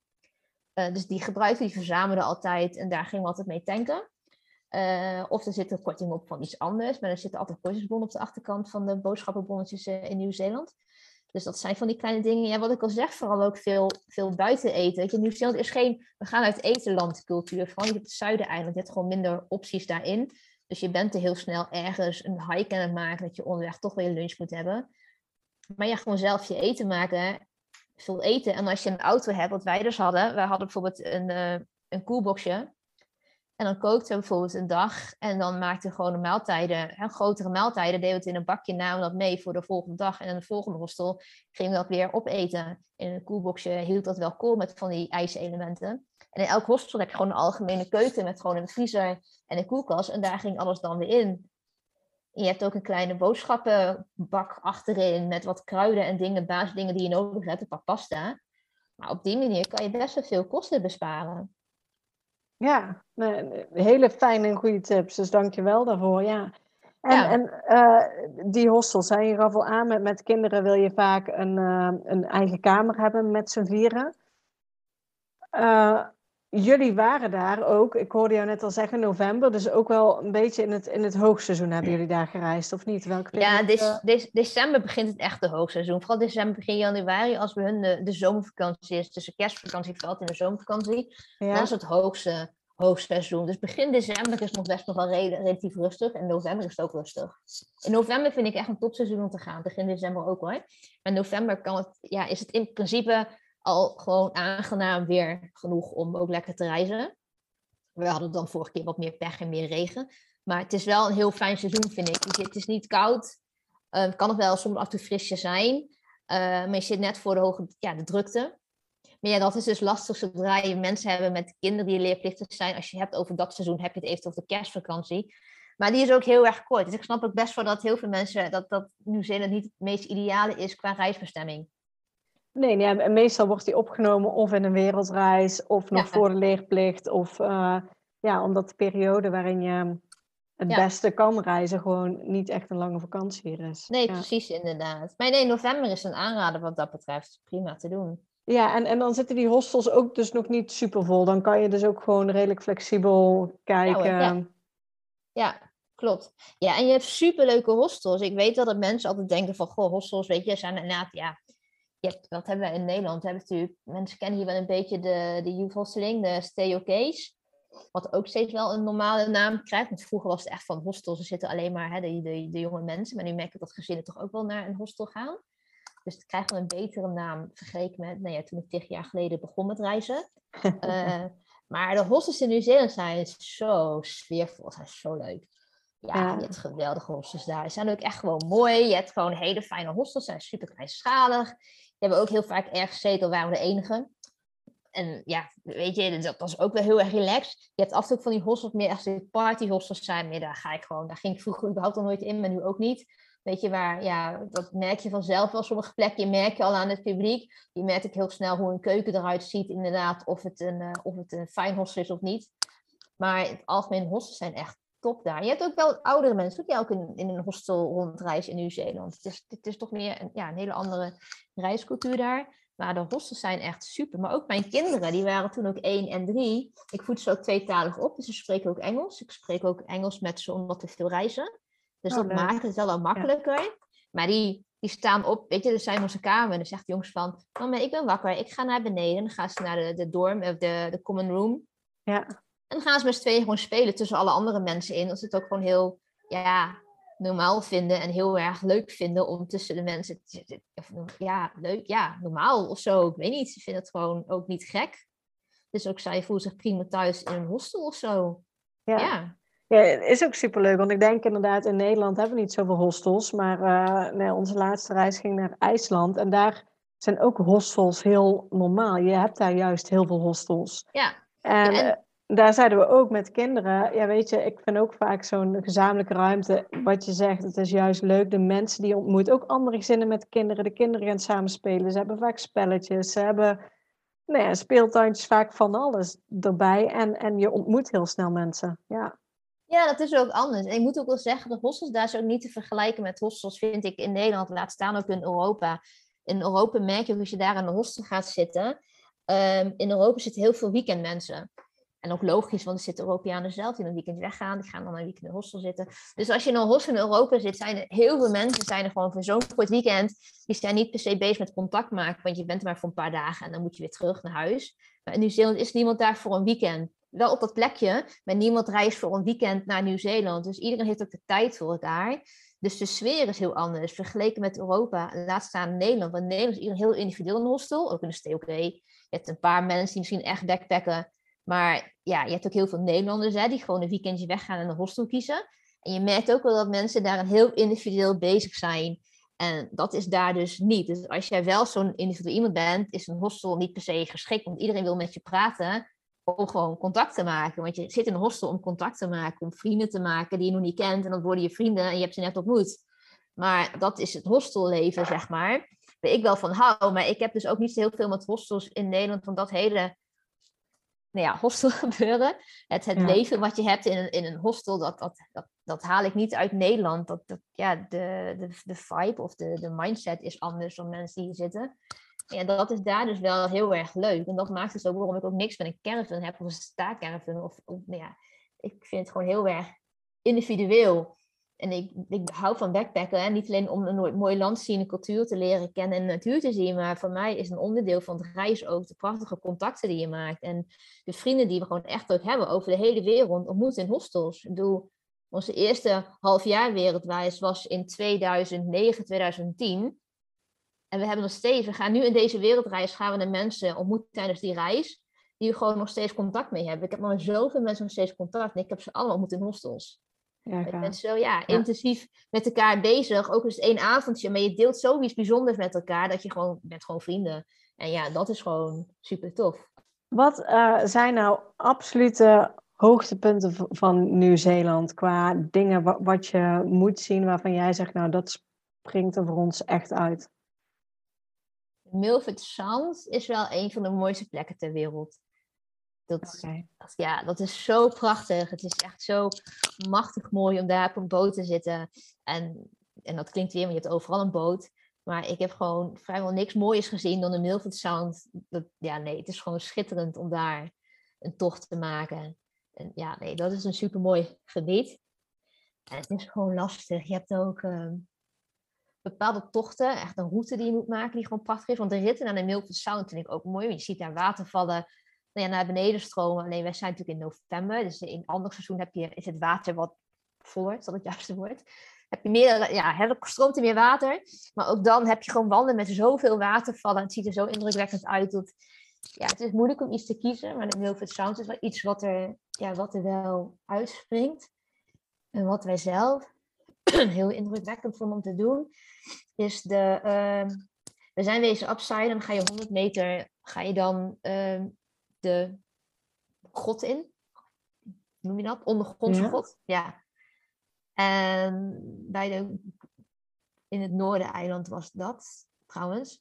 B: Uh, dus die gebruikten, die verzamelden altijd en daar gingen we altijd mee tanken. Uh, of er zit een korting op van iets anders, maar er zitten altijd kortingsbonnen op de achterkant van de boodschappenbonnetjes in Nieuw-Zeeland. Dus dat zijn van die kleine dingen. Ja, wat ik al zeg, vooral ook veel, veel buiten eten. Nieuw-Zeeland is geen, we gaan uit etenland cultuur. Vooral niet op het zuiden-eiland. Je hebt gewoon minder opties daarin. Dus je bent er heel snel ergens een hike aan het maken dat je onderweg toch weer lunch moet hebben. Maar ja, gewoon zelf je eten maken, veel eten. En als je een auto hebt, wat wij dus hadden, wij hadden bijvoorbeeld een, uh, een koelboxje. En dan kookten we bijvoorbeeld een dag en dan maakten we gewoon maaltijden, hè, grotere maaltijden, deden we het in een bakje, namen dat mee voor de volgende dag. En in de volgende hostel gingen we dat weer opeten. In een koelboxje hield dat wel koel met van die ijselementen. En in elk hostel heb je gewoon een algemene keuken met gewoon een vriezer en een koelkast. En daar ging alles dan weer in. En je hebt ook een kleine boodschappenbak achterin met wat kruiden en dingen, basisdingen die je nodig hebt, een pak pasta. Maar op die manier kan je best wel veel kosten besparen.
C: Ja, hele fijne en goede tips. Dus dank je wel daarvoor. Ja. En, en uh, die hostels, zijn je gaf al aan, met, met kinderen wil je vaak een, uh, een eigen kamer hebben met z'n vieren. eh, jullie waren daar ook, ik hoorde jou net al zeggen, november, dus ook wel een beetje in het, in het hoogseizoen hebben jullie daar gereisd, of niet? Welke
B: Ja, dec- december begint het echte hoogseizoen. Vooral december, begin januari, als bij hun de, de zomervakantie is. Dus de kerstvakantie valt in de zomervakantie.
C: ja?
B: Dat is het hoogste hoogseizoen. Dus begin december is nog best nog wel rela- relatief rustig. En november is het ook rustig. In november vind ik echt een topseizoen om te gaan. Begin december ook hoor. Maar in november kan het, ja, is het in principe al gewoon aangenaam weer genoeg om ook lekker te reizen. We hadden dan vorige keer wat meer pech en meer regen. Maar het is wel een heel fijn seizoen, vind ik. Zit- Het is niet koud. Eh, Het kan nog wel soms af en toe frisje zijn. Eh, maar je zit net voor de, hoge, ja, de drukte. Maar ja, dat is dus lastig zodra je mensen hebben met kinderen die leerplichtig zijn. Als je het hebt over dat seizoen, heb je het eventueel over de kerstvakantie. Maar die is ook heel erg kort. Dus ik snap ook best wel dat heel veel mensen, dat, dat Nieuw-Zeeland niet het meest ideale is qua reisbestemming.
C: Nee, nee, en meestal wordt die opgenomen of in een wereldreis, of nog
B: Ja.
C: voor de leerplicht, of eh, ja, omdat de periode waarin je het
B: Ja.
C: beste kan reizen gewoon niet echt een lange vakantie hier is.
B: Nee,
C: ja.
B: precies, inderdaad. Maar nee, november is een aanrader wat dat betreft. Prima te doen.
C: Ja, en, en dan zitten die hostels ook dus nog niet super vol. Dan kan je dus ook gewoon redelijk flexibel kijken.
B: ja. Klopt. Ja, en je hebt superleuke hostels. Ik weet dat mensen altijd denken van, goh, hostels, weet je, zijn inderdaad, ja, hebt, wat hebben wij in Nederland? We hebben natuurlijk, mensen kennen hier wel een beetje de, de youth hosteling, de stay okays. Wat ook steeds wel een normale naam krijgt. Want vroeger was het echt van hostels, er zitten alleen maar hè, de, de, de jonge mensen. Maar nu merk ik dat gezinnen toch ook wel naar een hostel gaan. Dus het krijgt wel een betere naam vergeleken met nou ja, toen ik tig jaar geleden begon met reizen. Eh, maar de hostels in Nieuw-Zeeland zijn zo sfeervol, zijn zo leuk. Ja,
C: Ja.
B: je hebt geweldige hostels daar. Ze zijn ook echt gewoon mooi. Je hebt gewoon hele fijne hostels, ze zijn super kleinschalig. Hebt ook heel vaak ergens gezeten, waren we de enige. En ja, weet je, dat was ook wel heel erg relaxed. Je hebt af en toe van die hostels meer echt die partyhostels zijn. Maar daar ga ik gewoon, daar ging ik vroeger überhaupt al nooit in, maar nu ook niet. Weet je waar, ja, dat merk je vanzelf wel. Sommige plekken merk je al aan het publiek. Je merkt ook heel snel hoe een keuken eruit ziet, inderdaad. Of het een, eh, of het een fijn hostel is of niet. Maar in het algemeen hostels zijn echt top daar. Je hebt ook wel oudere mensen die ook in, in een hostel rondreizen in Nieuw-Zeeland. Het is, het is toch meer een, ja, een hele andere reiscultuur daar. Maar de hostels zijn echt super. Maar ook mijn kinderen, die waren toen ook één en drie. Ik voed ze ook tweetalig op, dus ze spreken ook Engels. Ik spreek ook Engels met ze omdat we veel reizen. Dus
C: Oh,
B: dat
C: leuk.
B: maakt het wel al makkelijker. Maar die, die staan op, weet je, er zijn onze kamer. En dan zegt de jongens van, mama, ik ben wakker. Ik ga naar beneden. Dan gaan ze naar de, de dorm, of de, de common room.
C: Ja.
B: En dan gaan ze met z'n tweeën gewoon spelen tussen alle andere mensen in. Dat ze het ook gewoon heel ja, normaal vinden en heel erg leuk vinden om tussen de mensen. te- te- of, Ja, leuk, ja, normaal of zo. Ik weet niet. Ze vinden het gewoon ook niet gek. Dus ook zij voelen zich prima thuis in een hostel of zo.
C: Ja.
B: Ja,
C: Ja, het is ook superleuk, want ik denk inderdaad, in Nederland hebben we niet zoveel hostels. Maar nee, onze laatste reis ging naar IJsland en daar zijn ook hostels heel normaal. Je hebt daar juist heel veel hostels.
B: ja.
C: En,
B: Ja, en-
C: eh, daar zeiden we ook met kinderen, ja weet je, ik vind ook vaak zo'n gezamenlijke ruimte, wat je zegt, het is juist leuk, de mensen die je ontmoet, ook andere gezinnen met kinderen, de kinderen gaan samen spelen, ze hebben vaak spelletjes, ze hebben nou ja, speeltuintjes, vaak van alles erbij en, en je ontmoet heel snel mensen, ja.
B: Ja, dat is ook anders. En ik moet ook wel zeggen, de hostels daar zijn ook niet te vergelijken met hostels, vind ik, in Nederland. Laat staan ook in Europa. In Europa merk je als je daar in een hostel gaat zitten. ehm, in Europa zitten heel veel weekendmensen. En ook logisch, want er zitten Europeanen zelf die een weekend weggaan. Die gaan dan een weekend in een hostel zitten. Dus als je in een hostel in Europa zit, zijn er heel veel mensen zijn er gewoon voor zo'n kort weekend. Die zijn niet per se bezig met contact maken, want je bent er maar voor een paar dagen en dan moet je weer terug naar huis. Maar in Nieuw-Zeeland is niemand daar voor een weekend. Wel op dat plekje, maar niemand reist voor een weekend naar Nieuw-Zeeland. Dus iedereen heeft ook de tijd voor elkaar. Dus de sfeer is heel anders vergeleken met Europa. Laat staan Nederland. Want Nederland is heel individueel in een hostel. Ook in de stay oké. Je hebt een paar mensen die misschien echt backpacken. Maar ja, je hebt ook heel veel Nederlanders hè, die gewoon een weekendje weggaan en een hostel kiezen. En je merkt ook wel dat mensen daar heel individueel bezig zijn. En dat is daar dus niet. Dus als jij wel zo'n individueel iemand bent, is een hostel niet per se geschikt. Want iedereen wil met je praten om gewoon contact te maken. Want je zit in een hostel om contact te maken, om vrienden te maken die je nog niet kent. En dan worden je vrienden en je hebt ze net ontmoet. Maar dat is het hostelleven, zeg maar. Waar ik wel van hou. Maar ik heb dus ook niet zo heel veel met hostels in Nederland. Van dat hele nou ja, hostel gebeuren. Het, het
C: Ja.
B: leven wat je hebt in een, in een hostel, dat, dat, dat, dat haal ik niet uit Nederland. Dat, dat, ja, de, de, de vibe of de, de mindset is anders dan mensen die hier zitten. Ja, dat is daar dus wel heel erg leuk. En dat maakt dus ook waarom ik ook niks met een caravan heb of een staakerven. Of, of nou ja, ik vind het gewoon heel erg individueel. En ik, ik hou van backpacken. Niet alleen om een mooi land te zien, cultuur te leren kennen en natuur te zien. Maar voor mij is een onderdeel van het reis ook de prachtige contacten die je maakt. En de vrienden die we gewoon echt ook hebben over de hele wereld ontmoeten in hostels. Ik bedoel, onze eerste halfjaar wereldreis was in 2009, 2010. En we hebben nog steeds, we gaan nu in deze wereldreis, gaan we de mensen ontmoeten tijdens die reis, die we gewoon nog steeds contact mee hebben. Ik heb nog zoveel mensen nog steeds contact en ik heb ze allemaal ontmoet in hostels. Ja, je bent zo ja, intensief met elkaar bezig. Ook eens één avondje, maar je deelt zoiets bijzonders met elkaar dat je gewoon bent gewoon vrienden. En ja, dat is gewoon super tof.
C: Wat uh, zijn nou absolute hoogtepunten van Nieuw-Zeeland qua dingen wat je moet zien waarvan jij zegt, nou dat springt er voor ons echt uit?
B: Milford Sound is wel een van de mooiste plekken ter wereld. Dat, ja, dat is zo prachtig. Het is echt zo machtig mooi om daar op een boot te zitten. En, en dat klinkt weer, maar je hebt overal een boot. Maar ik heb gewoon vrijwel niks moois gezien dan de Milford Sound. Dat, ja, nee, het is gewoon schitterend om daar een tocht te maken. En ja, nee, dat is een super mooi gebied. En het is gewoon lastig. Je hebt ook ehm, bepaalde tochten, echt een route die je moet maken, die gewoon prachtig is. Want de ritten naar de Milford Sound vind ik ook mooi. Want je ziet daar watervallen nou naar beneden stromen. Alleen wij zijn natuurlijk in november. Dus in ander seizoen heb je, is het water wat voller, is dat het juiste woord. Heb je meer, ja, stroomt er meer water. Maar ook dan heb je gewoon wanden met zoveel watervallen. Het ziet er zo indrukwekkend uit. Dat, ja, het is moeilijk om iets te kiezen. Maar de Milford Sound is wel iets wat er, ja, wat er wel uitspringt. En wat wij zelf heel indrukwekkend vonden om te doen, is de. Uh, we zijn wezen upside, ga je 100 meter, ga je dan uh, de god in. Noem je dat? Ondergrondse ja. god. Ja. En bij de, in het noorden eiland was dat trouwens.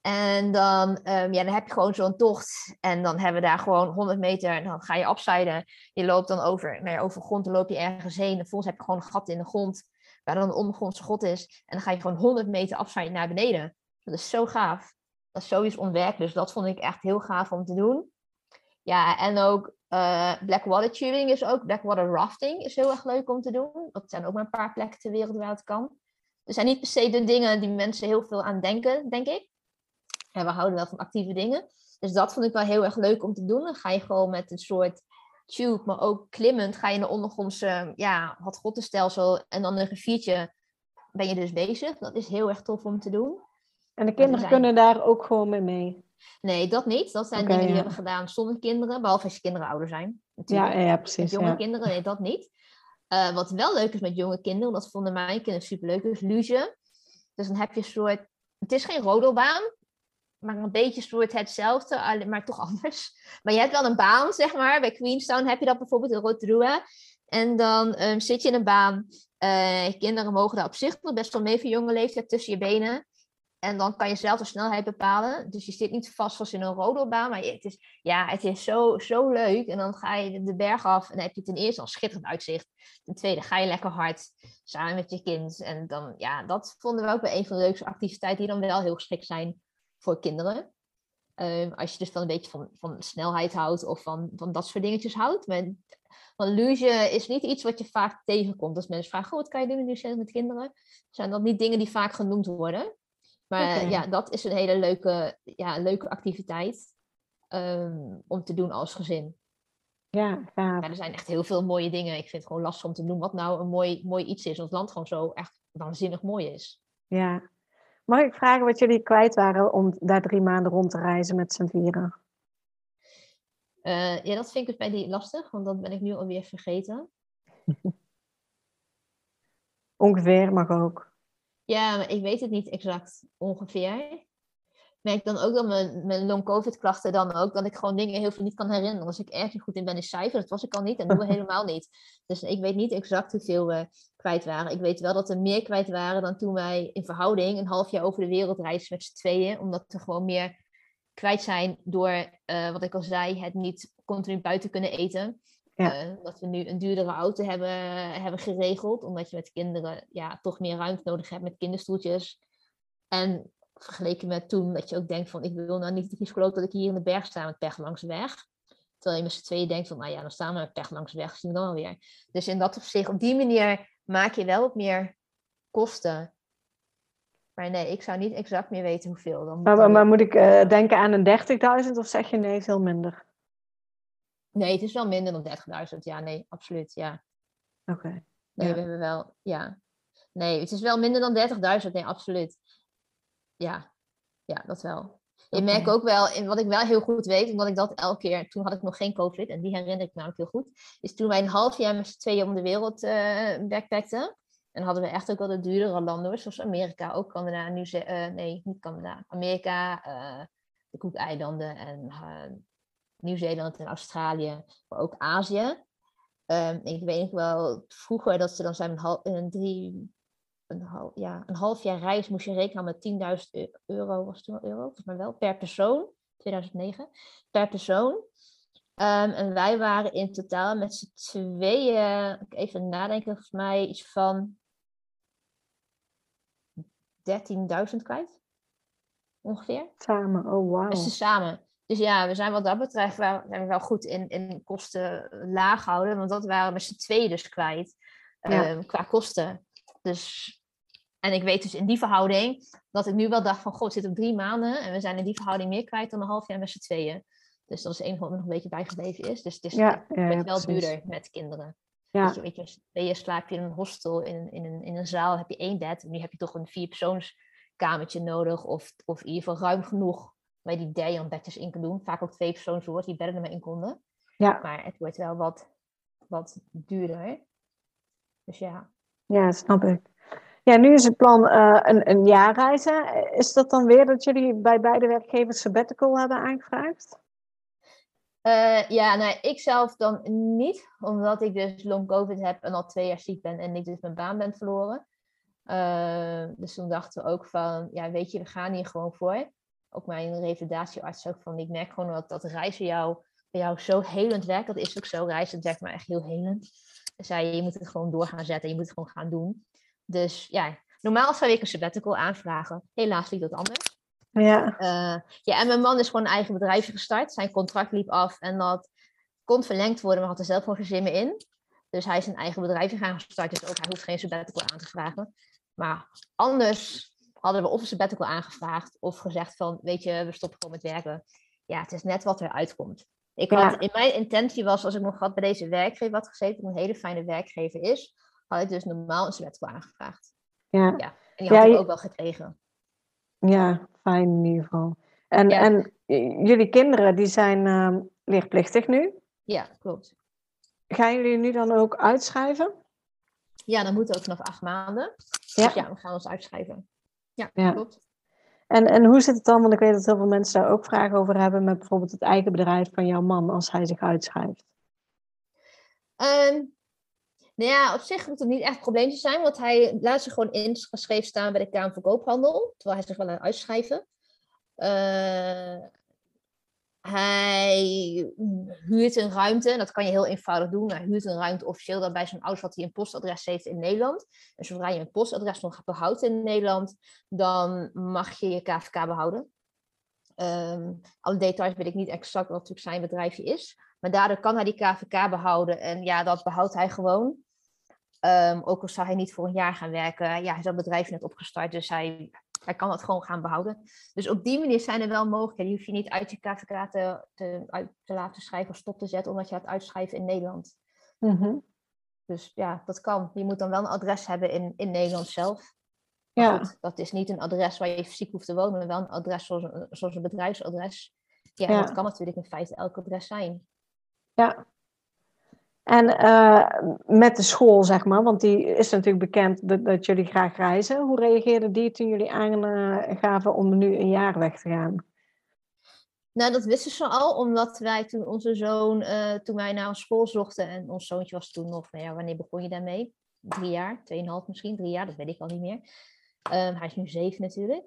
B: En dan, um, ja, dan heb je gewoon zo'n tocht. En dan hebben we daar gewoon 100 meter. En dan ga je afzijden. Je loopt dan over, nou ja, over grond. Dan loop je ergens heen. En vervolgens heb je gewoon een gat in de grond. Waar dan een ondergrondse god is. En dan ga je gewoon 100 meter afzijden naar beneden. Dat is zo gaaf. Dat is zoiets onwerkelijk. Dus dat vond ik echt heel gaaf om te doen. Ja, en ook uh, Blackwater tubing is ook. Blackwater rafting is heel erg leuk om te doen. Dat zijn ook maar een paar plekken ter wereld waar het kan. Er zijn niet per se de dingen die mensen heel veel aan denken, denk ik. En we houden wel van actieve dingen. Dus dat vond ik wel heel erg leuk om te doen. Dan ga je gewoon met een soort tube, maar ook klimmend, ga je in de ondergrondse, ja, wat grottenstelsel en dan een riviertje ben je dus bezig. Dat is heel erg tof om te doen.
C: En de kinderen kunnen daar ook gewoon mee mee?
B: Nee, dat niet. Dat zijn dingen die we hebben gedaan zonder kinderen, behalve als je kinderen ouder zijn.
C: Ja, ja, precies. Met
B: jonge kinderen, nee, dat niet. Uh, wat wel leuk is met jonge kinderen, dat vonden mijn kinderen superleuk, is luge. Dus dan heb je een soort, het is geen rodelbaan, maar een beetje soort hetzelfde, maar toch anders. Maar je hebt wel een baan, zeg maar. Bij Queenstown heb je dat bijvoorbeeld in Rotorua. En dan um, zit je in een baan. Uh, kinderen mogen daar op zich best wel mee voor jonge leeftijd tussen je benen. En dan kan je zelf de snelheid bepalen. Dus je zit niet vast als in een rodelbaan. Maar het is, ja, het is zo, zo leuk. En dan ga je de berg af. En dan heb je ten eerste al schitterend uitzicht. Ten tweede ga je lekker hard samen met je kind. En dan, ja, dat vonden we ook wel een van de leukste activiteiten. Die dan wel heel geschikt zijn voor kinderen. Um, als je dus dan een beetje van, van snelheid houdt. Of van, van dat soort dingetjes houdt. Maar, want luge is niet iets wat je vaak tegenkomt. Als mensen vragen, wat kan je doen in met kinderen? Zijn dat niet dingen die vaak genoemd worden? Maar ja, dat is een hele leuke, ja, leuke activiteit um, om te doen als gezin.
C: Ja, gaaf.
B: er zijn echt heel veel mooie dingen. Ik vind het gewoon lastig om te noemen wat nou een mooi, mooi iets is. Het land gewoon zo echt waanzinnig mooi is.
C: Ja. Mag ik vragen wat jullie kwijt waren om daar drie maanden rond te reizen met z'n vieren?
B: Uh, ja, dat vind ik dus bij die lastig, want dat ben ik nu alweer vergeten.
C: Ongeveer mag ook.
B: Ja, maar ik weet het niet exact ongeveer. Merk dan ook dat mijn, mijn long-covid klachten dan ook, dat ik gewoon dingen heel veel niet kan herinneren. Als ik ergens goed in ben in cijfer, dat was ik al niet en doen we helemaal niet. Dus ik weet niet exact hoeveel we kwijt waren. Ik weet wel dat er meer kwijt waren dan toen wij in verhouding een half jaar over de wereld reisden met z'n tweeën. Omdat we gewoon meer kwijt zijn door, uh, wat ik al zei, het niet continu buiten kunnen eten. Ja. Uh, dat we nu een duurdere auto hebben, hebben geregeld. Omdat je met kinderen ja, toch meer ruimte nodig hebt met kinderstoeltjes. En vergeleken met toen, dat je ook denkt van, ik wil nou niet het dat ik hier in de berg sta met pech langs de weg. Terwijl je met z'n tweeën denkt van, nou ja, dan staan we met pech langs de weg, zien we dan alweer. Dus in dat opzicht, op die manier maak je wel wat meer kosten. Maar nee, ik zou niet exact meer weten hoeveel. Dan,
C: Maar,
B: dan-
C: maar moet ik eh, denken aan een 30.000 of zeg je nee, veel minder?
B: Nee, het is wel minder dan 30.000. Ja, nee, absoluut. Ja.
C: Oké.
B: Nee,
C: Ja.
B: we hebben wel, ja. Nee, het is wel minder dan 30.000. Nee, absoluut. Ja, ja, dat wel. Je
C: Oké.
B: merkt ook wel, in wat ik wel heel goed weet, omdat ik dat elke keer, toen had ik nog geen COVID, en die herinner ik me namelijk heel goed, is toen wij een half jaar met z'n tweeën om de wereld eh backpackten. En hadden we echt ook wel de duurdere landen, zoals Amerika, ook Canada, Nieuw eh nee, niet Canada, Amerika, eh, de Koekeilanden en Nieuw-Zeeland en Australië, maar ook Azië. Ehm, ik weet nog wel vroeger dat ze dan zijn een, hal, een, drie, een, hal, ja, een half jaar reis moest je rekenen met 10.000 eu- euro, was het toen euro? Volgens mij wel, per persoon, 2009, per persoon. Ehm, en wij waren in totaal met z'n tweeën, even nadenken, volgens mij iets van 13.000 kwijt. Ongeveer.
C: Samen, oh wauw.
B: Dus samen. Dus ja, we zijn wat dat betreft wel, zijn we wel goed in, in kosten laag houden. Want dat waren we met z'n tweeën dus kwijt.
C: Ja.
B: ehm, qua kosten. Dus, en ik weet dus in die verhouding dat ik nu wel dacht van... God, het zit op drie maanden. En we zijn in die verhouding meer kwijt dan een half jaar met z'n tweeën. Dus dat is enige wat nog een beetje bijgebleven is. Dus het is
C: Ja, ja,
B: wel
C: precies.
B: duurder met kinderen.
C: Ja,
B: Weet je, weet je, als je tweeën slaap je in een hostel, in, een- in, een, in een zaal heb je één bed. En nu heb je toch een vierpersoonskamertje nodig. Of, of in ieder geval ruim genoeg je die derjan bedjes in kan doen. Vaak ook twee persoonswoord, die bedden er maar in konden.
C: ja,
B: Maar het wordt wel wat, wat duurder. Dus ja.
C: ja, snap ik. Ja, nu is het plan eh, een, een jaar reizen. Is dat dan weer dat jullie bij beide werkgevers sabbatical hebben aangevraagd?
B: Eh, ja, nou, ik zelf dan niet, omdat ik dus long covid heb en al twee jaar ziek ben en ik dus mijn baan ben verloren. Eh, dus toen dachten we ook van, ja, weet je, we gaan hier gewoon voor. Ook mijn revalidatiearts ook van, ik merk gewoon dat, dat reizen jou, bij jou zo helend werkt. Dat is ook zo, reizen werkt maar echt heel helend. Zei je, je moet het gewoon door gaan zetten, je moet het gewoon gaan doen. Dus ja, normaal zou ik een sabbatical aanvragen. Helaas liep dat anders.
C: Ja,
B: Eh, ja, en mijn man is gewoon een eigen bedrijfje gestart. Zijn contract liep af en dat kon verlengd worden, maar had er zelf gewoon geen zin meer in. Dus hij is een eigen bedrijfje gaan starten, dus ook hij hoeft geen sabbatical aan te vragen. Maar anders hadden we of een sabbatical aangevraagd of gezegd van, weet je, we stoppen gewoon met werken. Ja, het is net wat er uitkomt. Ik
C: Ja.
B: had, in mijn intentie was, als ik nog had bij deze werkgever had gezeten, een hele fijne werkgever is, had ik dus normaal een sabbatical aangevraagd.
C: ja,
B: En die had
C: Ja,
B: ik ook wel gekregen.
C: ja, fijn in ieder geval. En,
B: Ja.
C: en j- jullie kinderen, die zijn ehm, leerplichtig nu.
B: Ja, klopt.
C: Gaan jullie nu dan ook uitschrijven?
B: Ja, dan moet ook vanaf acht maanden.
C: Ja.
B: Dus ja, we gaan ons uitschrijven. Ja,
C: Ja.
B: klopt.
C: En, en hoe zit het dan? Want ik weet dat heel veel mensen daar ook vragen over hebben met bijvoorbeeld het eigen bedrijf van jouw man als hij zich uitschrijft.
B: Ehm, nou ja, op zich moet het niet echt een probleem zijn, want hij laat zich gewoon ingeschreven staan bij de Kamer van Koophandel, terwijl hij zich wel aan uitschrijven. Eh, hij huurt een ruimte, dat kan je heel eenvoudig doen. Hij huurt een ruimte officieel dan bij zijn ouders wat hij een postadres heeft in Nederland. En zodra je een postadres nog behoudt in Nederland, dan mag je je KVK behouden. Ehm, alle details weet ik niet exact wat natuurlijk zijn bedrijfje is. Maar daardoor kan hij die KVK behouden. En ja, dat behoudt hij gewoon. Ehm, ook al zou hij niet voor een jaar gaan werken. Ja, hij is dat bedrijf net opgestart. Dus hij, hij kan dat gewoon gaan behouden. Dus op die manier zijn er wel mogelijkheden. Je hoeft je niet uit je KVK te, te, uit te laten schrijven of stop te zetten. Omdat je gaat uitschrijven in Nederland.
C: Mhm.
B: Dus ja, dat kan. Je moet dan wel een adres hebben in, in Nederland zelf. Maar
C: Ja,
B: goed, dat is niet een adres waar je fysiek hoeft te wonen. Maar wel een adres zoals een, zoals een bedrijfsadres. Ja,
C: Ja.
B: dat kan natuurlijk in feite elk adres zijn.
C: ja. En eh, met de school, zeg maar, want die is natuurlijk bekend dat, jullie graag reizen. Hoe reageerde die toen jullie aangaven om nu een jaar weg te gaan?
B: Nou, dat wisten ze al, omdat wij toen onze zoon, eh, toen wij naar school zochten, en ons zoontje was toen nog, nou ja, wanneer begon je daarmee? Drie jaar, tweeënhalf misschien, drie jaar, dat weet ik al niet meer. Ehm, hij is nu zeven natuurlijk.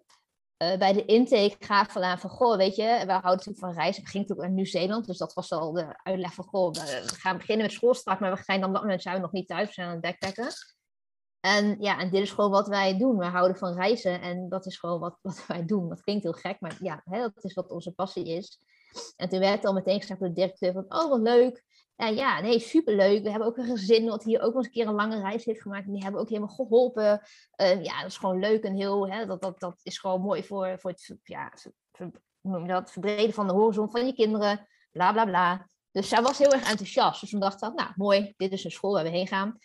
B: Eh, bij de intake gaven we aan van, goh, weet je, we houden natuurlijk van reizen. We gingen natuurlijk naar Nieuw-Zeeland, dus dat was al de uitleg van, goh, we we gaan beginnen met schoolstart, maar we zijn dan dat moment zijn we nog niet thuis, we zijn aan het backpacken. En ja, en dit is gewoon wat wij doen. Wij houden van reizen en dat is gewoon wat, wat wij doen. Dat klinkt heel gek, maar ja, hè, dat is wat onze passie is. En toen werd al meteen gezegd door de directeur van, oh wat leuk. Ja, ja, nee, superleuk. We hebben ook een gezin wat hier ook eens een keer een lange reis heeft gemaakt. En die hebben ook helemaal geholpen. Uh, ja, dat is gewoon leuk en heel, hè, dat, dat, dat is gewoon mooi voor, voor het, ja, noem dat, verbreden van de horizon van je kinderen. Bla, bla, bla. Dus zij was heel erg enthousiast. Dus toen dacht ik, nou mooi, dit is een school waar we heen gaan.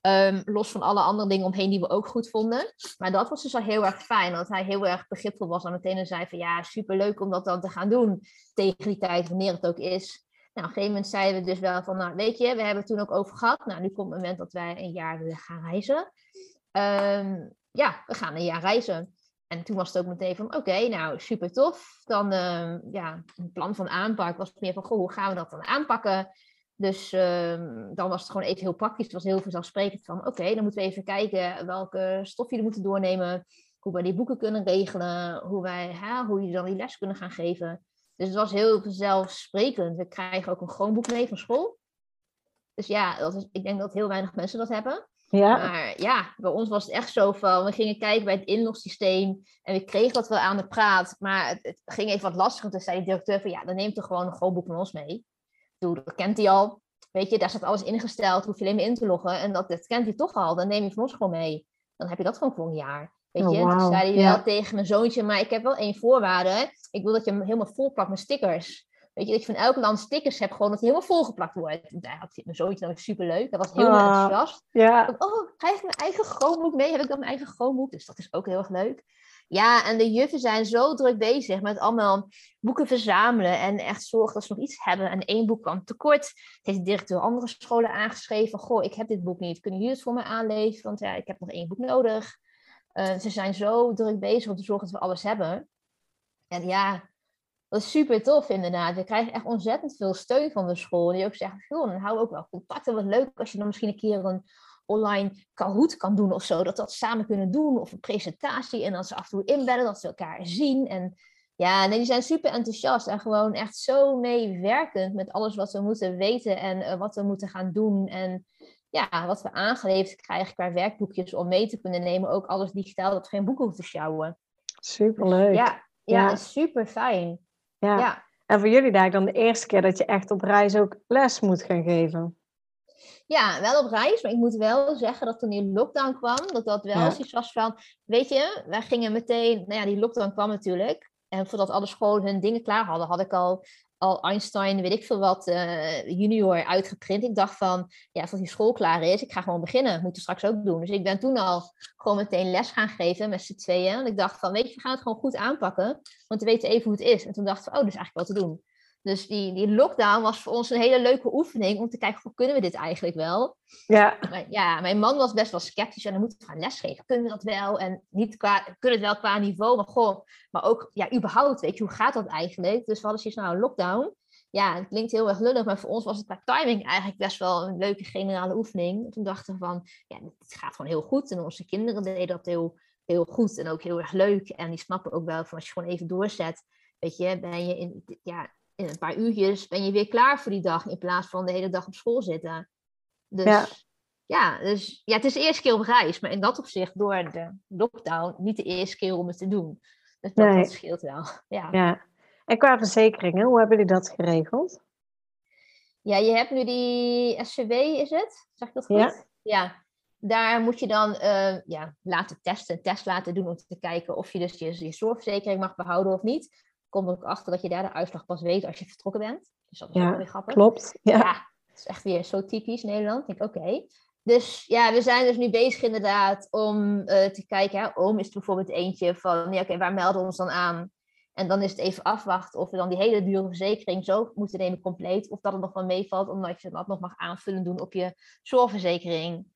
B: Um, los van alle andere dingen omheen die we ook goed vonden. Maar dat was dus al heel erg fijn, dat hij heel erg begripvol was en meteen zei van ja, superleuk om dat dan te gaan doen tegen die tijd, wanneer het ook is. Nou, op een gegeven moment zeiden we dus wel van, nou weet je, we hebben het toen ook over gehad. Nou, nu komt het moment dat wij een jaar willen gaan reizen. Um, ja, we gaan een jaar reizen. En toen was het ook meteen van, oké, nou super tof. Dan, uh, ja, een plan van aanpak was meer van, goh, hoe gaan we dat dan aanpakken? Dus ehm, dan was het gewoon even heel praktisch. Het was heel vanzelfsprekend van, oké, dan moeten we even kijken welke stof jullie moeten doornemen. Hoe wij die boeken kunnen regelen. Hoe, wij, hoe jullie dan die les kunnen gaan geven. Dus het was heel vanzelfsprekend. We krijgen ook een groenboek mee van school. Dus ja, dat is, ik denk dat heel weinig mensen dat hebben. Ja. Maar ja, bij ons was het echt zo van, we gingen kijken bij het inlogsysteem en we kregen dat wel aan de praat, maar het, het ging even wat lastiger. Toen zei de directeur van, ja, dan neemt er gewoon een grootboek van ons mee dat kent hij al. Weet je, daar staat alles ingesteld, hoef je alleen maar in te loggen. En dat, dat kent hij toch al, dan neem je van ons gewoon mee. Dan heb je dat gewoon voor een jaar. Weet oh, je, oh, zei hij wel tegen mijn zoontje, maar ik heb wel één voorwaarde. Ik wil dat je hem helemaal volplakt met stickers. Weet je, dat je van elk land stickers hebt, gewoon dat hij helemaal volgeplakt wordt. Daar had mijn zoontje dan superleuk. Hij was heel ah, enthousiast. Ja. Oh, krijg ik mijn eigen groenboek mee? Heb ik dan mijn eigen groenboek? Dus dat is ook heel erg leuk. Ja, en de juffen zijn zo druk bezig met allemaal boeken verzamelen en echt zorgen dat ze nog iets hebben. En één boek kwam tekort. Heeft de directeur andere scholen aangeschreven. Goh, ik heb dit boek niet. Kunnen jullie het voor me aanleveren? Want ja, ik heb nog één boek nodig. Uh, ze zijn zo druk bezig om te zorgen dat we alles hebben. En ja, dat is super tof inderdaad. We krijgen echt ontzettend veel steun van de school. Die ook zeggen, joh, dan we ook wel contacten. Wat leuk als je dan misschien een keer een online Kahoot kan doen of zo. Dat dat samen kunnen doen. Of een presentatie. En dat ze af en toe inbellen. Dat ze elkaar zien. En ja, nee, die zijn super enthousiast. En gewoon echt zo meewerkend met alles wat we moeten weten. En uh, wat we moeten gaan doen. En ja, wat we aangeleverd krijgen qua werkboekjes om mee te kunnen nemen. Ook alles digitaal, dat we geen boeken hoeven te sjouwen.
C: Superleuk.
B: Ja, ja, ja, super fijn.
C: Ja. ja. En voor jullie daar dan de eerste keer dat je echt op reis ook les moet gaan geven.
B: Ja, wel op reis, maar ik moet wel zeggen dat toen die lockdown kwam, dat dat wel ja. iets was van, weet je, wij gingen meteen, nou ja, die lockdown kwam natuurlijk. En voordat alle scholen hun dingen klaar hadden, had ik al, al Einstein, weet ik veel wat, uh, junior uitgeprint. Ik dacht van, ja, als die school klaar is, ik ga gewoon beginnen. Moet je straks ook doen. Dus ik ben toen al gewoon meteen les gaan geven met z'n tweeën. En ik dacht van, weet je, we gaan het gewoon goed aanpakken. Want we weten even hoe het is. En toen dacht ik, oh, dat is eigenlijk wat te doen. Dus die, die lockdown was voor ons een hele leuke oefening om te kijken, hoe kunnen we dit eigenlijk wel? Ja. Maar, ja, mijn man was best wel sceptisch en dan moeten we gaan lesgeven. Kunnen we dat wel? En niet qua, kunnen het wel qua niveau, maar goh, maar ook, ja, überhaupt, weet je, hoe gaat dat eigenlijk? Dus we hadden zoiets, nou, lockdown. Ja, het klinkt heel erg lullig, maar voor ons was het qua timing eigenlijk best wel een leuke generale oefening. Toen dachten we van, ja, het gaat gewoon heel goed. En onze kinderen deden dat heel, heel goed en ook heel erg leuk. En die snappen ook wel van als je gewoon even doorzet, weet je, ben je in, ja, in een paar uurtjes ben je weer klaar voor die dag. In plaats van de hele dag op school zitten. Dus ja, ja dus, ja het is de eerste keer op reis. Maar in dat opzicht door de lockdown niet de eerste keer om het te doen. Dus dat, scheelt wel. Ja.
C: ja. En qua verzekeringen, hoe hebben jullie dat geregeld?
B: Ja, je hebt nu die SCW, is het? Zeg ik dat goed? Ja. ja. Daar moet je dan uh, ja, laten testen, een test laten doen om te kijken of je dus je, je zorgverzekering mag behouden of niet kom ik achter dat je daar de uitslag pas weet als je vertrokken bent. Dus dat is ja, ook weer grappig.
C: Klopt. Ja.
B: ja, dat is echt weer zo typisch Nederland. Ik denk, oké. Dus ja, we zijn dus nu bezig inderdaad om uh, te kijken. Hè, oom is bijvoorbeeld eentje van, ja, oké, waar melden we ons dan aan? En dan is het even afwachten of we dan die hele dure verzekering zo moeten nemen compleet. Of dat het nog wel meevalt, omdat je dat nog mag aanvullen doen op je zorgverzekering.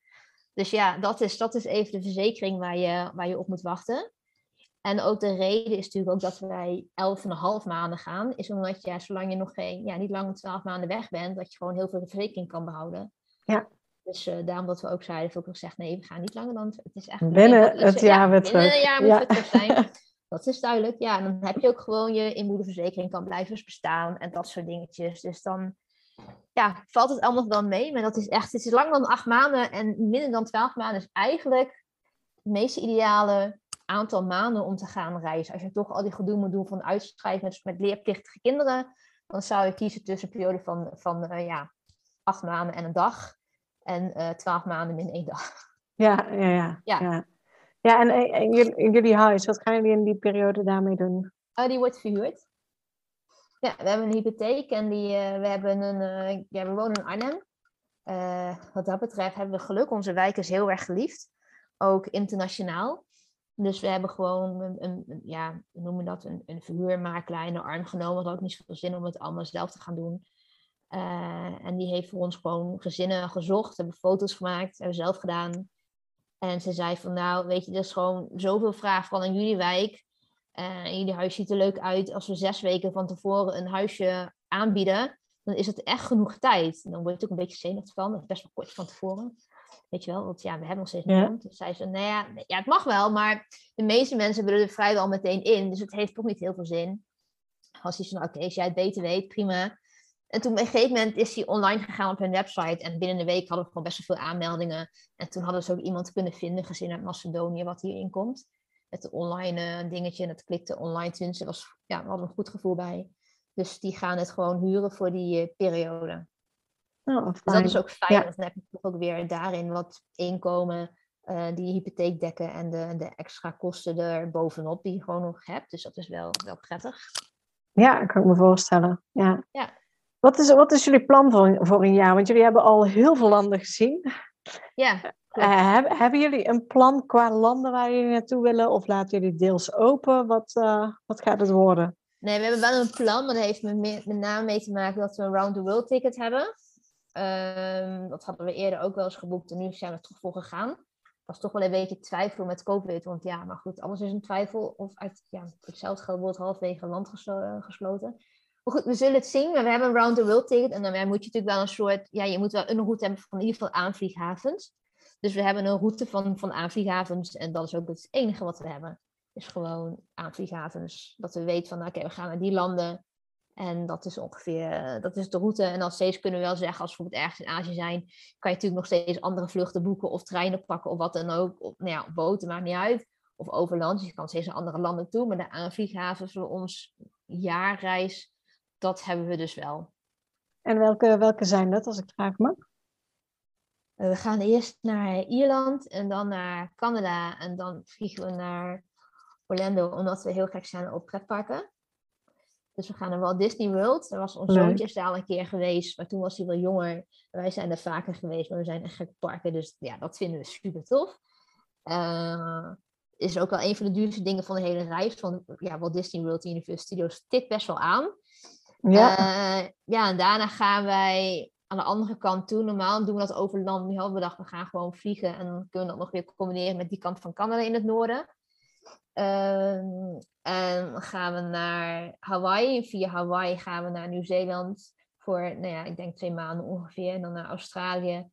B: Dus ja, dat is, dat is even de verzekering waar je, waar je op moet wachten. En ook de reden is natuurlijk ook dat wij 11,5 maanden gaan, is omdat je, zolang je nog geen, ja, niet langer dan 12 maanden weg bent, dat je gewoon heel veel verzekering kan behouden.
C: Ja.
B: Dus uh, daarom dat we ook zeiden, ik ook gezegd, nee, we gaan niet langer dan, het is echt...
C: Binnen het jaar weer terug.
B: Binnen een jaar moet het terug zijn. Dat is duidelijk, ja. En dan heb je ook gewoon je inmoederverzekering kan blijven bestaan en dat soort dingetjes. Dus dan, ja, valt het allemaal wel mee. Maar dat is echt, het is langer dan acht maanden en minder dan twaalf maanden is eigenlijk het meest ideale aantal maanden om te gaan reizen. Als je toch al die gedoe moet doen van uitschrijven met, met leerplichtige kinderen, dan zou je kiezen tussen een periode van, van uh, ja, acht maanden en een dag en uh, twaalf maanden min één dag.
C: Ja, ja, ja. Ja, ja. ja en, en, jullie, jullie huis, wat gaan jullie in die periode daarmee doen?
B: Oh, die wordt verhuurd. Ja, we hebben een hypotheek en die, we, hebben een, ja, we wonen in Arnhem. Wat dat betreft hebben we geluk. Onze wijk is heel erg geliefd. Ook internationaal. Dus we hebben gewoon een, ja, we noemen dat, een, een verhuurmakelaar in de arm genomen. Hadden ook niet zoveel zin om het allemaal zelf te gaan doen. en die heeft voor ons gewoon gezinnen gezocht, hebben foto's gemaakt, hebben zelf gedaan. En ze zei van nou, weet je, er is gewoon zoveel vraag van in jullie wijk. Uh, jullie huis ziet er leuk uit. Als we zes weken van tevoren een huisje aanbieden, dan is het echt genoeg tijd. dan word je ook een beetje zenuwachtig van. Dat is best wel kort van tevoren. Weet je wel, want ja, we hebben nog steeds niemand. Ja. Dus zei ze, nou ja, ja, het mag wel, maar de meeste mensen willen er vrijwel meteen in. Dus het heeft toch niet heel veel zin. Als je van, oké, als jij het beter weet, prima. En toen op een gegeven moment is hij online gegaan op hun website. En binnen een week hadden we gewoon best wel veel aanmeldingen. En toen hadden ze ook iemand kunnen vinden, gezien uit Macedonië, wat hierin komt het online uh, dingetje en het klikte online. Ze was, ja, we hadden een goed gevoel bij. Dus die gaan het gewoon huren voor die uh, periode.
C: Oh, dus
B: dat is ook fijn, want dan heb je toch ook weer daarin wat inkomen uh, die hypotheek dekken en de, de extra kosten er bovenop die je gewoon nog hebt. Dus dat is wel, wel prettig.
C: Ja, kan ik me voorstellen. Ja.
B: ja.
C: Wat, is, wat is jullie plan voor, voor een jaar? Want jullie hebben al heel veel landen gezien.
B: Ja.
C: Uh, hebben, hebben jullie een plan qua landen waar jullie naartoe willen? Of laten jullie deels open? Wat, uh, wat gaat het worden?
B: Nee, we hebben wel een plan, maar dat heeft met, met name mee te maken dat we een round the world ticket hebben. Um, dat hadden we eerder ook wel eens geboekt en nu zijn we er toch voor gegaan. Was toch wel een beetje twijfel met COVID, want ja, maar goed, alles is een twijfel. Of uit ja, hetzelfde geld wordt halfwege land geslo gesloten. Maar goed, we zullen het zien. Maar we hebben een round the world ticket en dan moet je natuurlijk wel een soort, ja, je moet wel een route hebben van in ieder geval aanvlieghavens. Dus we hebben een route van, van aanvlieghavens en dat is ook het enige wat we hebben. Is gewoon aanvlieghavens. Dat we weten van, oké, we gaan naar die landen. En dat is ongeveer, eh, dat is de route. En dan steeds kunnen we wel zeggen, als we bijvoorbeeld ergens in Azië zijn, kan je natuurlijk nog steeds andere vluchten boeken of treinen pakken of wat dan ook. Of, nou ja, boten, maakt niet uit. Of overland, dus je kan steeds naar andere landen toe. Maar de aanvlieghavens voor ons jaarreis, dat hebben we dus wel.
C: En welke, welke zijn dat, als ik vraag mag?
B: we gaan eerst naar Ierland en dan naar Canada en dan vliegen we naar Orlando, omdat we heel gek zijn op pretparken. Dus we gaan naar Walt Disney World. Er was ons zoontje is daar al een keer geweest, maar toen was hij wel jonger. Wij zijn er vaker geweest, maar we zijn echt gek parken. Dus ja, dat vinden we super tof. Uh, is ook wel een van de duurste dingen van de hele reis. Van ja, Walt Disney World Universal Studios tikt best wel aan. Ja. Uh, ja, en daarna gaan wij aan de andere kant toe. Normaal doen we dat over land. Nu hadden we gedacht, we gaan gewoon vliegen. En dan kunnen we dat nog weer combineren met die kant van Canada in het noorden. Um, en gaan we naar Hawaii. Via Hawaii gaan we naar Nieuw-Zeeland. Voor, nou ja, ik denk twee maanden ongeveer. En dan naar Australië.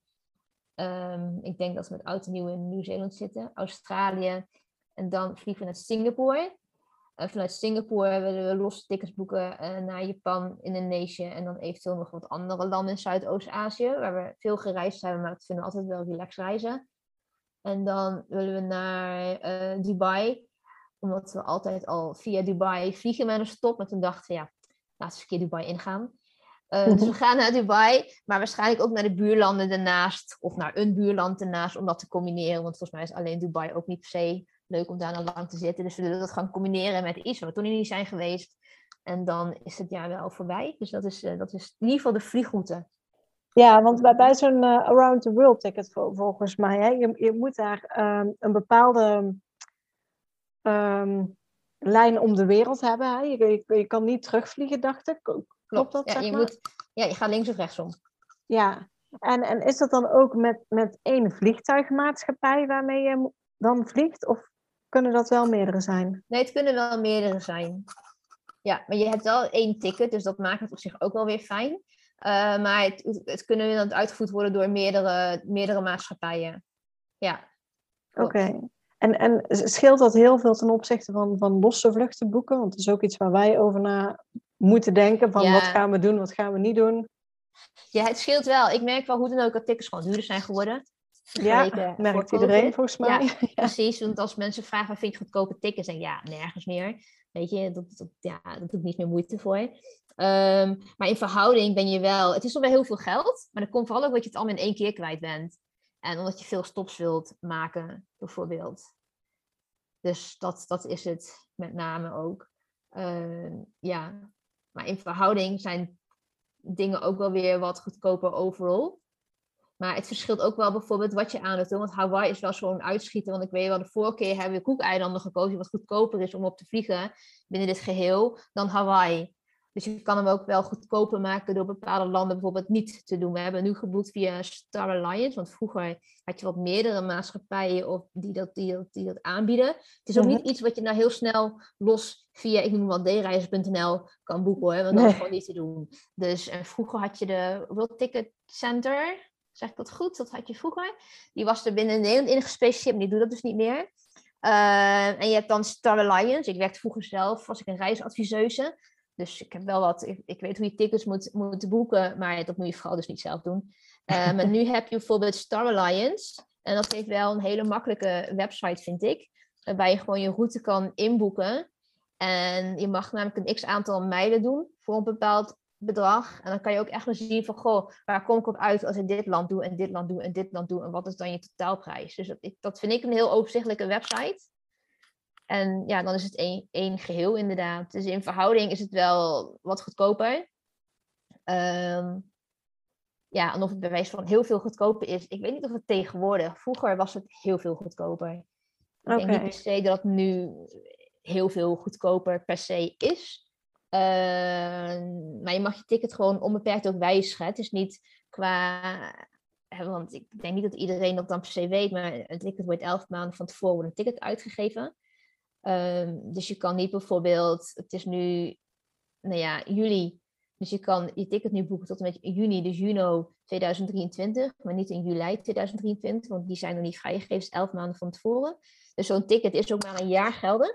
B: Um, ik denk dat we met oud en nieuw in Nieuw-Zeeland zitten. Australië. En dan vliegen we naar Singapore. Uh, vanuit Singapore willen we losse tickets boeken uh, naar Japan, Indonesië en dan eventueel nog wat andere landen in Zuidoost-Azië, waar we veel gereisd hebben, maar dat vinden we altijd wel relax reizen. En dan willen we naar uh, Dubai, omdat we altijd al via Dubai vliegen met een stop. Maar toen dachten we, ja, laten we een keer Dubai ingaan. Dus we gaan naar Dubai, maar waarschijnlijk ook naar de buurlanden ernaast, of naar een buurland ernaast, om dat te combineren. Want volgens mij is alleen Dubai ook niet per se leuk om daar dan lang te zitten. Dus we willen dat gaan combineren met iets waar we toen niet zijn geweest. En dan is het jaar wel voorbij. Dus dat is, uh, dat is in ieder geval de vliegroute.
C: Ja, want bij, bij zo'n uh, Around the World ticket volgens mij, hè, je, je moet daar um, een bepaalde um, lijn om de wereld hebben. Hè? Je, je, je, kan niet terugvliegen, dacht ik. Klopt,
B: Klopt
C: dat?
B: Ja, je, moet, ja, je gaat links of rechtsom.
C: Ja, en, en is dat dan ook met, met één vliegtuigmaatschappij waarmee je dan vliegt? Of kunnen dat wel meerdere zijn?
B: Nee, het kunnen wel meerdere zijn. Ja, maar je hebt wel één ticket, dus dat maakt het op zich ook wel weer fijn. Uh, maar het, het kunnen dan uitgevoerd worden door meerdere, meerdere maatschappijen. Ja.
C: Oké. En, en scheelt dat heel veel ten opzichte van, van losse vluchten boeken? Want dat is ook iets waar wij over na moeten denken. Van ja. wat gaan we doen, wat gaan we niet doen?
B: Ja, het scheelt wel. Ik merk wel hoe dan ook dat tickets gewoon duurder zijn geworden.
C: Ja, merkt iedereen volgens mij.
B: Ja, precies. Want als mensen vragen, waar vind je goedkope tickets? En ja, nergens meer. Weet je, dat, dat, ja, dat doe ik niet meer moeite voor. Um, maar in verhouding ben je wel... Het is wel heel veel geld. Maar dat komt vooral ook omdat je het allemaal in één keer kwijt bent. En omdat je veel stops wilt maken, bijvoorbeeld. Dus dat, dat is het met name ook. Uh, ja, maar in verhouding zijn dingen ook wel weer wat goedkoper overal. Maar het verschilt ook wel bijvoorbeeld wat je aan doet. Want Hawaii is wel zo'n uitschieter. Want ik weet wel, de vorige keer hebben we koekeilanden gekozen... wat goedkoper is om op te vliegen binnen dit geheel dan Hawaii. Dus je kan hem ook wel goedkoper maken door bepaalde landen bijvoorbeeld niet te doen. We hebben nu geboekt via Star Alliance, want vroeger had je wat meerdere maatschappijen of die, dat, die, dat, die dat aanbieden. Het is ook niet mhm. iets wat je nou heel snel los via, ik noem wat dreizen.nl kan boeken hoor, want dat is gewoon niet te doen. Dus en vroeger had je de World Ticket Center, zeg ik dat goed? Dat had je vroeger. Die was er binnen Nederland in gespecialiseerd, maar die doet dat dus niet meer. Uh, en je hebt dan Star Alliance. Ik werkte vroeger zelf, was ik een reisadviseuse. Dus ik heb wel wat, ik, ik weet hoe je tickets moet, moet boeken, maar dat moet je vooral dus niet zelf doen. Uh, maar nu heb je bijvoorbeeld Star Alliance. En dat heeft wel een hele makkelijke website, vind ik. Waarbij je gewoon je route kan inboeken. En je mag namelijk een x aantal mijlen doen voor een bepaald bedrag. En dan kan je ook echt zien van, goh, waar kom ik op uit als ik dit land doe en dit land doe en dit land doe. En wat is dan je totaalprijs? Dus dat, dat vind ik een heel overzichtelijke website. En ja, dan is het één, één geheel inderdaad. Dus in verhouding is het wel wat goedkoper. Um, ja, en of het bewijs van heel veel goedkoper is. Ik weet niet of het tegenwoordig. Vroeger was het heel veel goedkoper. Ik denk niet per se dat het nu heel veel goedkoper per se is. Uh, maar je mag je ticket gewoon onbeperkt ook wijzigen. Het is niet qua. Want ik denk niet dat iedereen dat dan per se weet, maar een ticket wordt elf maanden van tevoren een ticket uitgegeven. Um, dus je kan niet bijvoorbeeld, het is nu, nou ja, juli. Dus je kan je ticket nu boeken tot en met juni, dus juni 2023, maar niet in juli 2023, want die zijn nog niet vrijgegeven, elf maanden van tevoren. Dus zo'n ticket is ook maar een jaar geldig.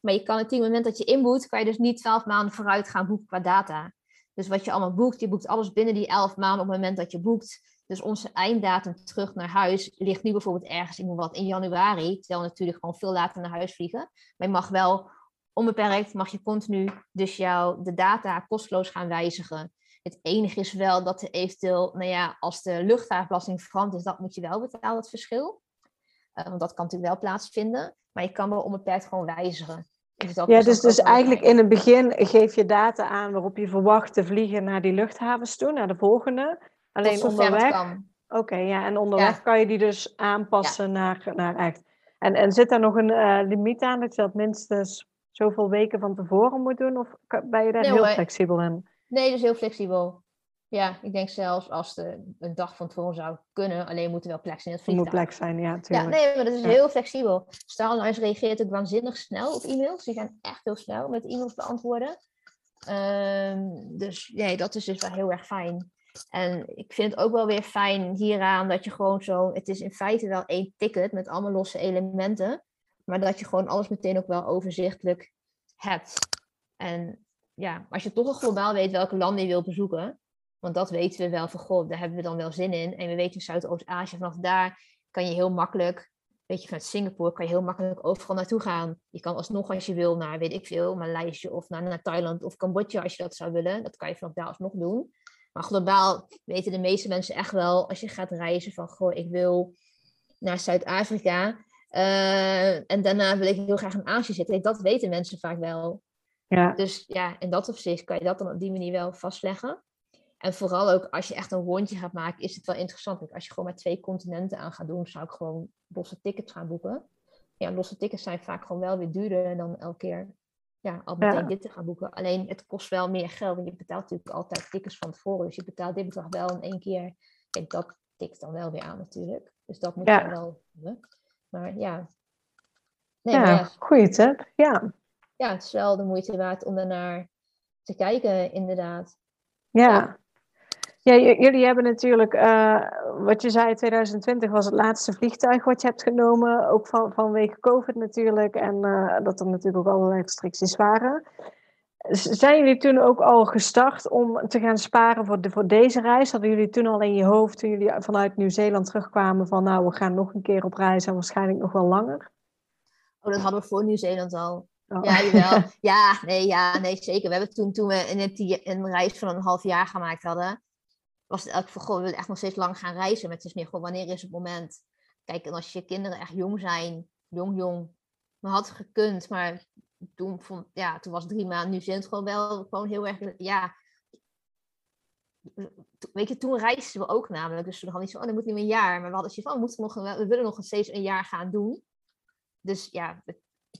B: Maar je kan het het moment dat je inboekt, kan je dus niet twaalf maanden vooruit gaan boeken qua data. Dus wat je allemaal boekt, je boekt alles binnen die elf maanden op het moment dat je boekt. Dus onze einddatum terug naar huis ligt nu bijvoorbeeld ergens in, wat, in januari. Terwijl we natuurlijk gewoon veel later naar huis vliegen. Maar je mag wel onbeperkt, mag je continu dus jouw de data kosteloos gaan wijzigen. Het enige is wel dat er eventueel, nou ja, als de luchtvaartbelasting verandert, is, dat moet je wel betalen, het verschil. Uh, want dat kan natuurlijk wel plaatsvinden. Maar je kan wel onbeperkt gewoon wijzigen.
C: Dus ja, dus, dus eigenlijk in het begin geef je data aan waarop je verwacht te vliegen naar die luchthavens toe, naar de volgende. Alleen onderweg. Oké, ja, en onderweg kan je die dus aanpassen naar, naar echt. En, en zit daar nog een uh, limiet aan dat je dat minstens zoveel weken van tevoren moet doen? Of ben je daar heel flexibel in?
B: Nee, dus heel flexibel. Ja, ik denk zelfs als de een dag van tevoren zou kunnen, alleen moet er wel plek zijn in het vliegtuig.
C: Moet plek zijn, ja, natuurlijk.
B: Ja, nee, maar dat is heel flexibel. Starlines reageert ook waanzinnig snel op e-mails. Die zijn echt heel snel met e-mails beantwoorden. Um, dus nee, dat is dus wel heel erg fijn. En ik vind het ook wel weer fijn hieraan dat je gewoon zo, het is in feite wel één ticket met allemaal losse elementen, maar dat je gewoon alles meteen ook wel overzichtelijk hebt. En ja, als je toch al globaal weet welke landen je wilt bezoeken, want dat weten we wel van, god, daar hebben we dan wel zin in. En we weten Zuidoost-Azië, vanaf daar kan je heel makkelijk, weet je, vanuit Singapore kan je heel makkelijk overal naartoe gaan. Je kan alsnog als je wil naar, weet ik veel, Maleisië of naar, naar Thailand of Cambodja als je dat zou willen. Dat kan je vanaf daar alsnog doen. Maar globaal weten de meeste mensen echt wel, als je gaat reizen, van goh, ik wil naar Zuid-Afrika. Uh, en daarna wil ik heel graag in Azië zitten. Dat weten mensen vaak wel. Ja. Dus ja, in dat opzicht kan je dat dan op die manier wel vastleggen. En vooral ook als je echt een rondje gaat maken, is het wel interessant. Als je gewoon met twee continenten aan gaat doen, zou ik gewoon losse tickets gaan boeken. Ja, losse tickets zijn vaak gewoon wel weer duurder dan elke keer ja, al meteen dit te gaan boeken. Alleen het kost wel meer geld. Want je betaalt natuurlijk altijd tickets van tevoren. Dus je betaalt dit bedrag wel in één keer. En dat tikt dan wel weer aan natuurlijk. Dus dat moet je wel doen. Maar ja.
C: Nee, ja, ja, goeie tip. Ja.
B: Ja, het is wel de moeite waard om daarnaar te kijken, inderdaad.
C: ja. Ja, jullie hebben natuurlijk, uh, wat je zei, 2020 was het laatste vliegtuig wat je hebt genomen, ook van, vanwege COVID natuurlijk, en uh, dat er natuurlijk ook allerlei restricties waren. zijn jullie toen ook al gestart om te gaan sparen voor, de, voor deze reis? Hadden jullie toen al in je hoofd, toen jullie vanuit Nieuw-Zeeland terugkwamen, van nou, we gaan nog een keer op reis en waarschijnlijk nog wel langer?
B: Oh, dat hadden we voor Nieuw-Zeeland al.
C: Oh.
B: Ja, jawel. ja, nee, ja, nee, zeker. We hebben toen, toen we een reis van een half jaar gemaakt hadden, was het elk we willen echt nog steeds lang gaan reizen. Het is meer gewoon, wanneer is het moment? Kijk, en als je kinderen echt jong zijn, jong, jong, dan had gekund. Maar toen, ja, toen was drie maanden nu het gewoon wel gewoon heel erg, ja. Weet je, toen reisden we ook namelijk. Dus we hadden niet zo, oh, dat moet meer een jaar. Maar we hadden zoiets van, oh, we, moeten nog, we willen nog steeds een jaar gaan doen. Dus ja,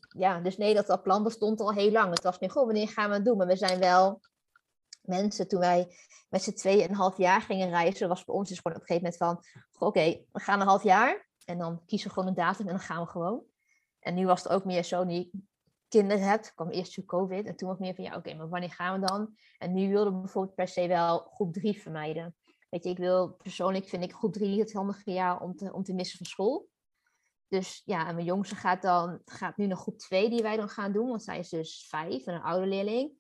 B: ja, dus nee, dat, dat plan bestond al heel lang. Het was meer, goh, wanneer gaan we het doen? Maar we zijn wel mensen, toen wij met z'n tweeën een half jaar gingen reizen, was bij ons dus gewoon op een gegeven moment van, oké, we gaan een half jaar. En dan kiezen we gewoon een datum en dan gaan we gewoon. En nu was het ook meer zo, nu kinderen hebt, kwam eerst toen COVID. En toen was meer van, ja, oké, maar wanneer gaan we dan? En nu wilde ik bijvoorbeeld per se wel groep drie vermijden. Weet je, ik wil, persoonlijk vind ik groep drie het handige jaar om te, om te missen van school. Dus ja, en mijn jongste gaat dan gaat nu naar groep 2 die wij dan gaan doen, want zij is dus vijf en een oude leerling.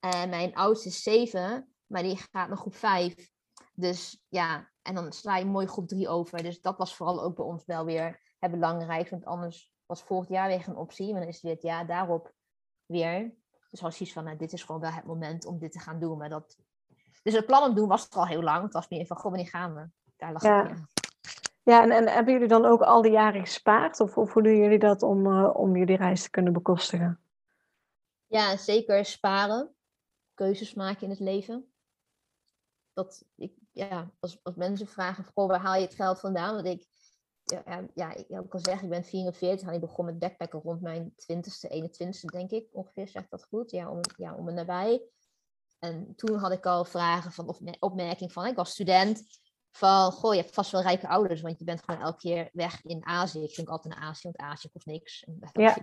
B: En mijn oudste is zeven, maar die gaat naar groep 5. Dus ja, en dan sla je mooi groep 3 over. Dus dat was vooral ook bij ons wel weer het belangrijk, want anders was volgend jaar weer een optie, maar dan is het weer het jaar daarop weer. Dus als iets van, nou, dit is gewoon wel het moment om dit te gaan doen. Maar dat... Dus het plan om doen was er al heel lang. Het was meer van, goh, wanneer gaan we? Daar lag
C: ja.
B: het
C: ja, en, en hebben jullie dan ook al die jaren gespaard? Of, of hoe doen jullie dat om, uh, om jullie reis te kunnen bekostigen?
B: Ja, zeker sparen. Keuzes maken in het leven. Dat ik, ja, als, als mensen vragen, goh, waar haal je het geld vandaan? Want ik, ja, ja, ik kan zeggen, ik ben 44 en ik begon met backpacken rond mijn 20ste, 21ste, denk ik ongeveer, zegt dat goed? Ja, om, ja, om en nabij. En toen had ik al vragen van, of opmerking van, ik was student van, goh, je hebt vast wel rijke ouders, want je bent gewoon elke keer weg in Azië. Ik ging altijd naar Azië, want Azië kost niks.
C: Ja.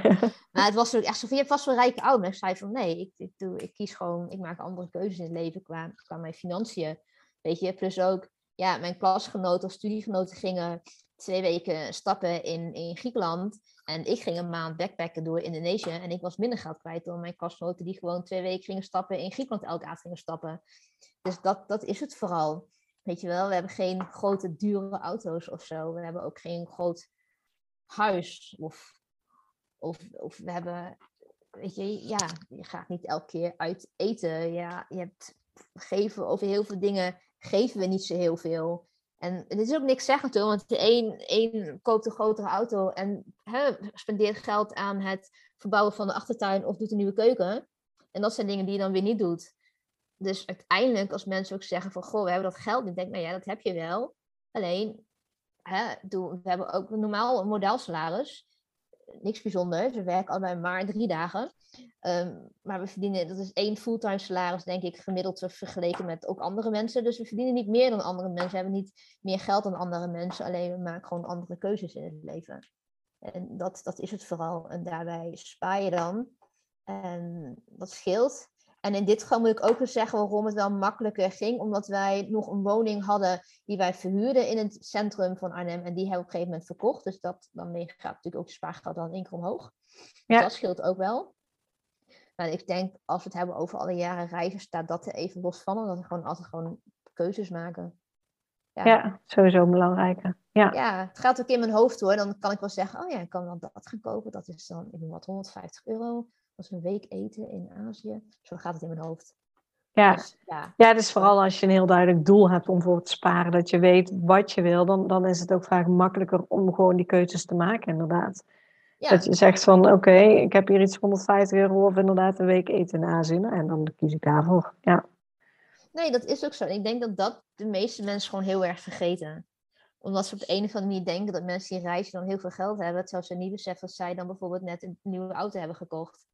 B: maar het was ook echt zo van, je hebt vast wel rijke ouders. Ik zei van, nee, ik, ik, doe, ik kies gewoon, ik maak andere keuzes in het leven qua, qua mijn financiën. Weet je, plus ook, ja, mijn klasgenoten of studiegenoten gingen twee weken stappen in, in Griekenland. En ik ging een maand backpacken door Indonesië. En ik was minder geld kwijt dan mijn klasgenoten die gewoon twee weken gingen stappen in Griekenland elke avond gingen stappen. Dus dat, dat is het vooral. Weet je wel, we hebben geen grote dure auto's of zo. We hebben ook geen groot huis. Of, of, of we hebben, weet je, ja, je gaat niet elke keer uit eten. Ja, je hebt geven over heel veel dingen, geven we niet zo heel veel. En het is ook niks zeggen toe, want een, een koopt een grotere auto en hè, spendeert geld aan het verbouwen van de achtertuin of doet een nieuwe keuken. En dat zijn dingen die je dan weer niet doet dus uiteindelijk, als mensen ook zeggen van, goh, we hebben dat geld. Ik denk, nou ja, dat heb je wel. Alleen, hè, we hebben ook normaal een modelsalaris. Niks bijzonders. We werken allebei maar drie dagen. Ehm, maar we verdienen, dat is één fulltime salaris, denk ik, gemiddeld vergeleken met ook andere mensen. Dus we verdienen niet meer dan andere mensen. We hebben niet meer geld dan andere mensen. Alleen we maken gewoon andere keuzes in het leven. En dat, dat is het vooral. En daarbij spaar je dan. En dat scheelt. En in dit geval moet ik ook eens zeggen waarom het wel makkelijker ging. Omdat wij nog een woning hadden die wij verhuurden in het centrum van Arnhem. En die hebben we op een gegeven moment verkocht. Dus dat, dan gaat natuurlijk ook de spaargeld dan één keer omhoog. Dus ja. dat scheelt ook wel. Maar ik denk, als we het hebben over alle jaren reizen, staat dat er even los van. Omdat we gewoon altijd gewoon keuzes maken.
C: Ja, ja sowieso belangrijk. Ja.
B: ja, het gaat ook in mijn hoofd hoor. Dan kan ik wel zeggen, oh ja, ik kan dan dat gaan kopen. Dat is dan, ik wat, 150 euro was een week eten in Azië. Zo gaat het in mijn hoofd.
C: Ja, dus, ja. ja dus vooral als je een heel duidelijk doel hebt om voor te sparen, dat je weet wat je wil, dan, dan is het ook vaak makkelijker om gewoon die keuzes te maken, inderdaad. Ja. Dat je zegt van, oké, ik heb hier iets 150 euro of inderdaad een week eten in Azië. Nou, en dan kies ik daarvoor, ja.
B: Nee, dat is ook zo. Ik denk dat dat de meeste mensen gewoon heel erg vergeten omdat ze op de een of andere manier denken dat mensen die reizen dan heel veel geld hebben. Terwijl ze niet beseffen dat zij dan bijvoorbeeld net een nieuwe auto hebben gekocht.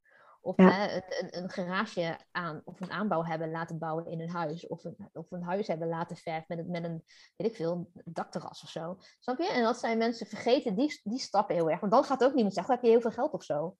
B: Of hè, een, een, garage aan of een aanbouw hebben laten bouwen in hun huis. Of een, of een huis hebben laten verven met, met een, weet ik veel, dakterras of zo. Snap je? En dat zijn mensen vergeten, die, die stappen heel erg. Want dan gaat ook niemand zeggen, heb je heel veel geld of zo?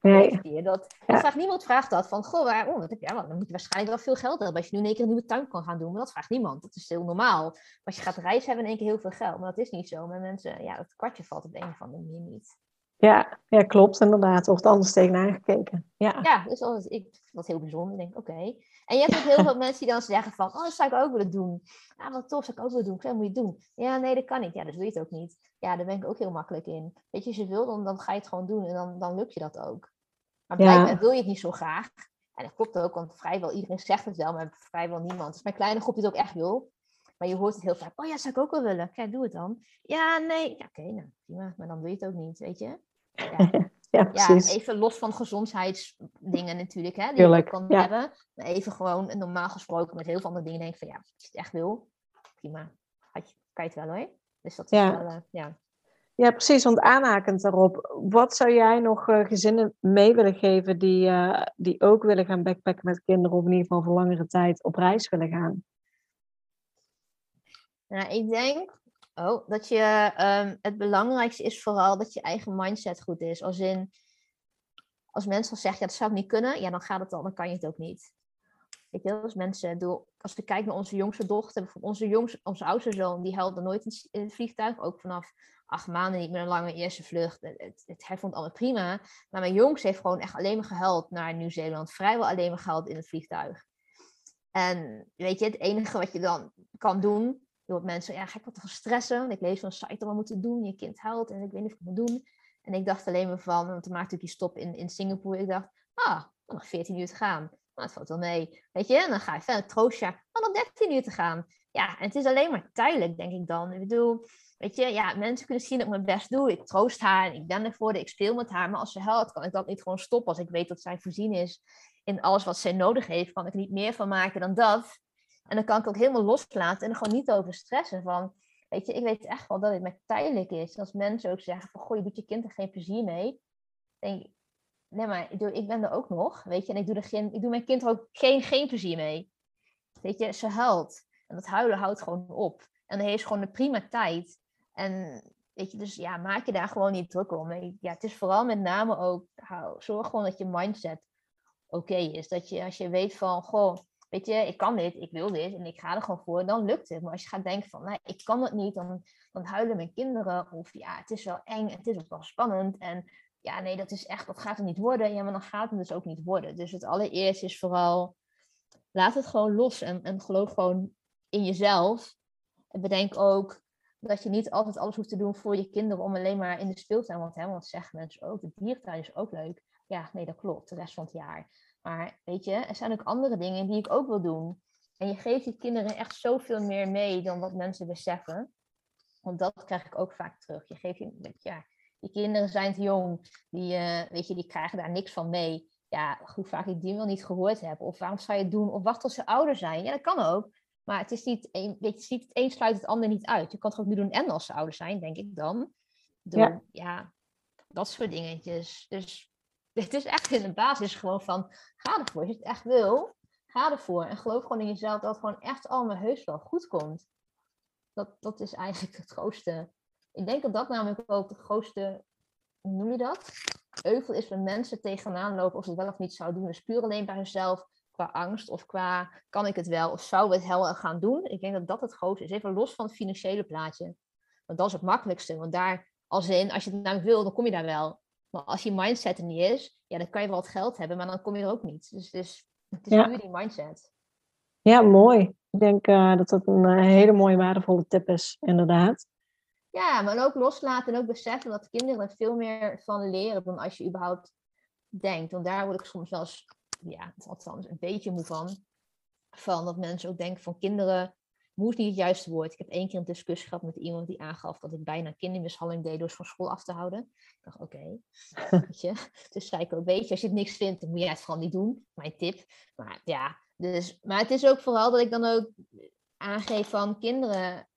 C: Nee.
B: Dat, ja. vraagt, niemand vraagt dat van, goh, waar, oh, wat heb je, dan moet je waarschijnlijk wel veel geld hebben als je nu in één keer een nieuwe tuin kan gaan doen. Maar dat vraagt niemand. Dat is heel normaal. Als je gaat reizen, hebben in één keer heel veel geld. Maar dat is niet zo. Maar mensen, ja, dat kwartje valt op de een of andere manier niet.
C: Ja, ja, klopt inderdaad. Wordt anders tegenaan gekeken. Ja,
B: Ja, dus dat is, ik, dat heel bijzonder. Denk, oké. En je hebt ook heel veel mensen die dan zeggen van, oh, dat zou ik ook willen doen. Ja, wat tof, zou ik ook willen doen. Ik zeg, moet je het doen. Ja, nee, dat kan niet. Ja, dus doe je het ook niet. Ja, daar ben ik ook heel makkelijk in. Weet je, als je wil, dan, dan ga je het gewoon doen en dan, dan lukt je dat ook. Maar
C: Ja.
B: blijkbaar wil je het niet zo graag. En dat klopt ook, want vrijwel iedereen zegt het wel, maar vrijwel niemand. Dus mijn kleine groep die het ook echt wil. Maar je hoort het heel vaak. Oh ja, zou ik ook wel willen. Kijk, doe het dan. Ja, nee. Ja, oké, nou prima. Maar dan doe je het ook niet, weet je. Ja,
C: ja
B: ja,
C: precies.
B: even los van gezondheidsdingen natuurlijk, hè, die
C: Tuurlijk,
B: je kan hebben. Maar even gewoon normaal gesproken met heel veel andere dingen denk ik van ja, als je het echt wil, prima. Had je, kan je het wel hoor. Dus dat is
C: Ja.
B: wel, eh, ja.
C: Ja, precies. Want aanhakend daarop, wat zou jij nog eh, gezinnen mee willen geven die, eh, die ook willen gaan backpacken met kinderen, of in ieder geval voor langere tijd op reis willen gaan?
B: Nou, ik denk oh, dat je, ehm, het belangrijkste is vooral dat je eigen mindset goed is. Als in, als mensen al zeggen, ja, dat zou ik niet kunnen, ja, dan gaat het al, dan kan je het ook niet. Weet je, als mensen, bedoel, als we kijken naar onze jongste dochter, onze, jongste, onze oudste zoon, die huilde nooit in, het- vliegtuig, ook vanaf acht maanden niet meer een lange eerste vlucht. Het, het, hij vond allemaal prima. Maar mijn jongste heeft gewoon echt alleen maar gehuild naar Nieuw-Zeeland, vrijwel alleen maar gehuild in het vliegtuig. En weet je, het enige wat je dan kan doen, door mensen, ja, ga ik wat van stressen? Want ik lees van een site dat we moeten doen, je kind huilt en ik weet niet of ik het moet doen. En ik dacht alleen maar van, want toen maakte ik die stop in, in Singapore, ik dacht, ah, nog 14 uur te gaan. Nou, het valt wel mee. Weet je, en dan ga je verder, troost je, oh, nog 13 uur te gaan. Ja, en het is alleen maar tijdelijk, denk ik dan. Ik bedoel, weet je, ja, mensen kunnen zien dat ik mijn best doe. Ik troost haar, en ik ben er voor haar, ik speel met haar. Maar als ze huilt, kan ik dat niet gewoon stoppen. Als ik weet dat zij voorzien is in alles wat zij nodig heeft, kan ik er niet meer van maken dan dat. En dan kan ik ook helemaal loslaten en er gewoon niet over stressen. Van, weet je, ik weet echt wel dat het maar tijdelijk is. Als mensen ook zeggen van, goh, je doet je kind er geen plezier mee. denk ik, nee, maar ik, doe, ik ben er ook nog, weet je. En ik doe, er geen, ik doe mijn kind er ook geen, geen plezier mee. Weet je, ze huilt. En dat huilen houdt gewoon op. En dan heeft ze gewoon een prima tijd. En weet je, dus ja, maak je daar gewoon niet druk om. Ja, het is vooral met name ook, hou, zorg gewoon dat je mindset oké is. Dat je, als je weet van, goh, weet je, ik kan dit, ik wil dit en ik ga er gewoon voor, dan lukt het. Maar als je gaat denken van, nee, ik kan het niet, dan, dan huilen mijn kinderen. Of ja, het is wel eng, het is ook wel spannend. En ja, nee, dat is echt, dat gaat het niet worden. Ja, maar dan gaat het dus ook niet worden. Dus het allereerst is vooral, laat het gewoon los en, en geloof gewoon in jezelf. En bedenk ook dat je niet altijd alles hoeft te doen voor je kinderen om alleen maar in de speeltuin. Want, hè, want zeggen mensen ook, de diertuin is ook leuk. Ja, nee, dat klopt, de rest van het jaar. Maar weet je, er zijn ook andere dingen die ik ook wil doen. En je geeft je kinderen echt zoveel meer mee dan wat mensen beseffen. Want dat krijg ik ook vaak terug. Je geeft je, ja, je kinderen zijn te jong, die, eh, weet je, die krijgen daar niks van mee. Ja, hoe vaak ik die wel niet gehoord heb. Of waarom zou je het doen? Of wacht tot ze ouder zijn. Ja, dat kan ook. Maar het is niet, een, weet je, het, een sluit het ander niet uit. Je kan het ook nu doen en als ze ouder zijn, denk ik dan. Door,
C: Ja.
B: ja. dat soort dingetjes. Dus het is echt in de basis gewoon van, ga ervoor. Als je het echt wil, ga ervoor. En geloof gewoon in jezelf dat het gewoon echt allemaal heus wel goed komt. Dat, dat is eigenlijk het grootste. Ik denk dat dat namelijk ook het grootste, hoe noem je dat? Euvel is waar mensen tegenaan lopen of ze het wel of niet zouden doen. Dus puur alleen bij hunzelf qua angst of qua kan ik het wel of zou we het wel gaan doen. Ik denk dat dat het grootste is. Even los van het financiële plaatje. Want dat is het makkelijkste. Want daar, als in, als je het namelijk wil, dan kom je daar wel. Maar als je mindset er niet is, ja, dan kan je wel wat geld hebben, maar dan kom je er ook niet. Dus, dus het is
C: Ja.
B: puur die mindset.
C: Ja, mooi. Ik denk eh, dat dat een eh, hele mooie, waardevolle tip is, inderdaad.
B: Ja, maar ook loslaten en ook beseffen dat kinderen er veel meer van leren dan als je überhaupt denkt. Want daar word ik soms wel eens, ja, althans een beetje moe van. Van dat mensen ook denken van kinderen, moe is niet het juiste woord. Ik heb één keer een discussie gehad met iemand die aangaf dat ik bijna kindermishandeling deed door ze van school af te houden. Ik dacht, oké, je. Dus zei ik ook, weet je, als je het niks vindt, dan moet jij het vooral niet doen. Mijn tip. Maar ja, dus, maar het is ook vooral dat ik dan ook aangeef van kinderen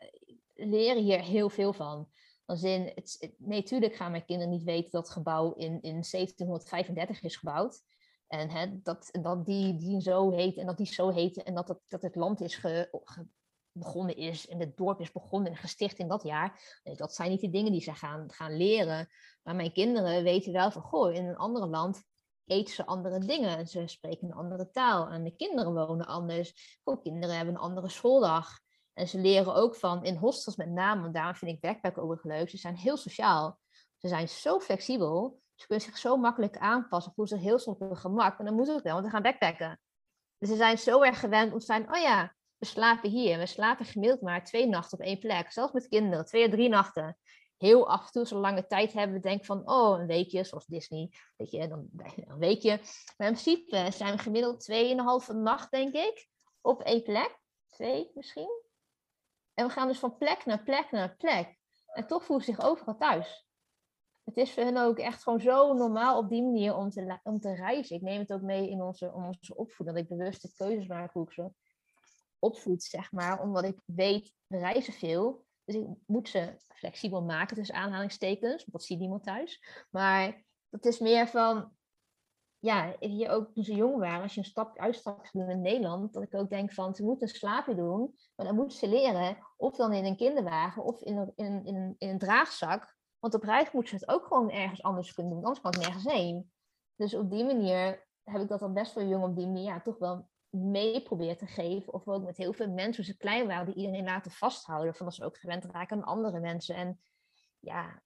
B: leren hier heel veel van. Als in, het, het- nee, tuurlijk gaan mijn kinderen niet weten dat het gebouw in, in 1735 is gebouwd. En hè, dat, dat die, die zo heet en dat die zo heet en dat het, dat het land is ge, ge- begonnen is en het dorp is begonnen en gesticht in dat jaar. Dat zijn niet de dingen die ze gaan, gaan leren. Maar mijn kinderen weten wel van, goh, in een ander land eten ze andere dingen. En ze spreken een andere taal. En de kinderen wonen anders. Goh, kinderen hebben een andere schooldag. En ze leren ook van, in hostels met name, want daarom vind ik backpacken ook leuk, ze zijn heel sociaal. Ze zijn zo flexibel. Ze kunnen zich zo makkelijk aanpassen. Voelen zich heel snel op hun gemak. En dan moeten we het wel, want we gaan backpacken. Dus ze zijn zo erg gewend om te zijn, oh ja, we slapen hier. We slapen gemiddeld maar twee nachten op één plek. Zelfs met kinderen, twee of drie nachten. Heel af en toe, zo lange tijd hebben, we denken van, oh, een weekje, zoals Disney. Weet je, dan een weekje. Maar in principe zijn we gemiddeld tweeënhalve nacht, denk ik, op één plek. Twee misschien. En we gaan dus van plek naar plek naar plek. En toch voelen ze zich overal thuis. Het is voor hen ook echt gewoon zo normaal op die manier om te, om te reizen. Ik neem het ook mee in onze, onze opvoeding, dat ik bewuste keuzes maak hoe ik ze opvoed, zeg maar. Omdat ik weet, we reizen veel. Dus ik moet ze flexibel maken, tussen aanhalingstekens. Dat ziet niemand thuis. Maar dat is meer van, ja, hier ook toen ze jong waren, als je een stap uitstapje doen in Nederland, dat ik ook denk van, ze moeten een slaapje doen, maar dan moeten ze leren, of dan in een kinderwagen, of in een, in, in, een draagzak. Want op reis moeten ze het ook gewoon ergens anders kunnen doen, anders kan ik nergens heen. Dus op die manier heb ik dat al best wel jong op die manier ja, toch wel mee proberen te geven. Of ook met heel veel mensen, toen ze klein waren, die iedereen laten vasthouden. Van dat ze ook gewend raken aan andere mensen. En ja,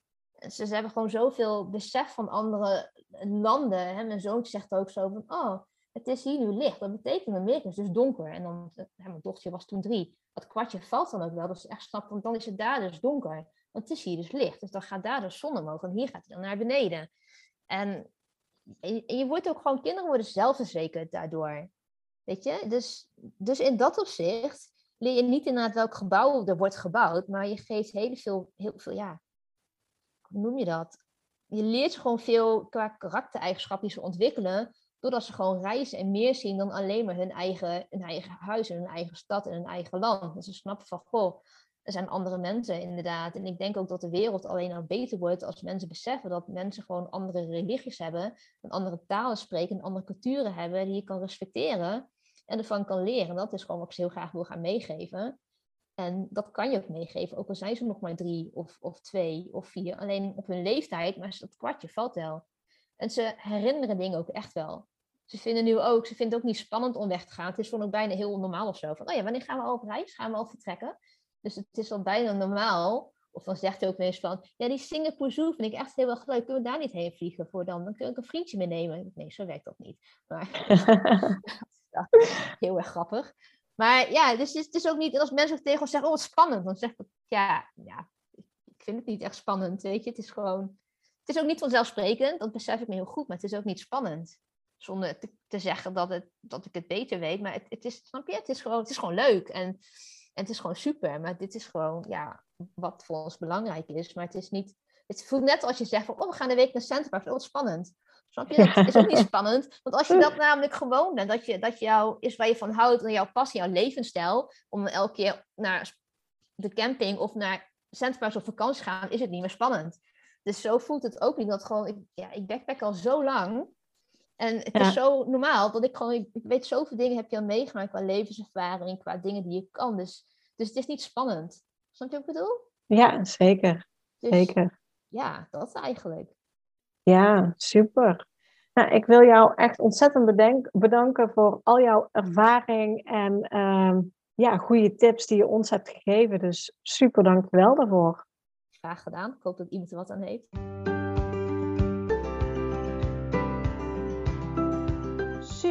B: ze, hebben gewoon zoveel besef van andere landen. Hè? Mijn zoontje zegt ook zo van, oh, het is hier nu licht. Dat betekent Amerika is dus donker. En dan, hè, mijn dochter was toen drie. Dat kwartje valt dan ook wel. Dat is echt snap, want dan is het daar dus donker. Want het is hier dus licht. Dus dan gaat daar de zon omhoog. En hier gaat hij dan naar beneden. En, en je wordt ook gewoon, kinderen worden zelfverzekerd daardoor. Weet je? Dus, dus in dat opzicht leer je niet inderdaad welk gebouw er wordt gebouwd, maar je geeft heel veel, heel veel, ja, hoe noem je dat? Je leert gewoon veel qua karaktereigenschappen die ze ontwikkelen, doordat ze gewoon reizen en meer zien dan alleen maar hun eigen, hun eigen huis en hun eigen stad en hun eigen land. Dus ze snappen van, goh, er zijn andere mensen inderdaad. En ik denk ook dat de wereld alleen maar beter wordt als mensen beseffen dat mensen gewoon andere religies hebben, en andere talen spreken, en andere culturen hebben die je kan respecteren en ervan kan leren. Dat is gewoon wat ik ze heel graag wil gaan meegeven. En dat kan je ook meegeven, ook al zijn ze nog maar drie of, of twee of vier. Alleen op hun leeftijd, maar dat kwartje valt wel. En ze herinneren dingen ook echt wel. Ze vinden nu ook, ze vinden het ook niet spannend om weg te gaan. Het is gewoon ook bijna heel normaal of zo. Van, oh ja, wanneer gaan we al op reis? Gaan we al vertrekken? Dus het is al bijna normaal. Of dan zegt hij ook eens van, ja, die Singapore Zoo vind ik echt heel erg leuk. Kunnen we daar niet heen vliegen voor dan? Dan kun ik een vriendje meenemen. Nee, zo werkt dat niet. Maar heel erg grappig. Maar ja, dus het is ook niet, als mensen tegen ons zeggen, oh wat spannend, dan zeg ik, ja, ja, ik vind het niet echt spannend, weet je. Het is gewoon, het is ook niet vanzelfsprekend, dat besef ik me heel goed, maar het is ook niet spannend. Zonder te, te zeggen dat, het, dat ik het beter weet, maar het, het is, snap je, het is gewoon, het is gewoon leuk en, en het is gewoon super. Maar dit is gewoon, ja, wat voor ons belangrijk is. Maar het is niet, het voelt net als je zegt van, oh, we gaan een week naar Centerpark, oh, wat spannend. Snap je? Dat is ook niet spannend. Want als je dat namelijk gewoon bent, dat, je, dat jou is waar je van houdt en jouw passie, jouw levensstijl, om elke keer naar de camping of naar Centerparks op vakantie gaan, is het niet meer spannend. Dus zo voelt het ook niet. Dat gewoon, ik, ja, ik backpack al zo lang. En het is zo normaal dat ik gewoon, ik, weet zoveel dingen heb je al meegemaakt qua levenservaring, qua dingen die je kan. Dus, dus het is niet spannend. Snap je wat ik bedoel?
C: Ja, zeker. Dus, zeker.
B: Ja, dat eigenlijk.
C: Ja, super. Nou, ik wil jou echt ontzettend bedenk, bedanken voor al jouw ervaring en uh, ja, goede tips die je ons hebt gegeven. Dus super dank wel daarvoor.
B: Graag gedaan. Ik hoop dat iemand er wat aan heeft.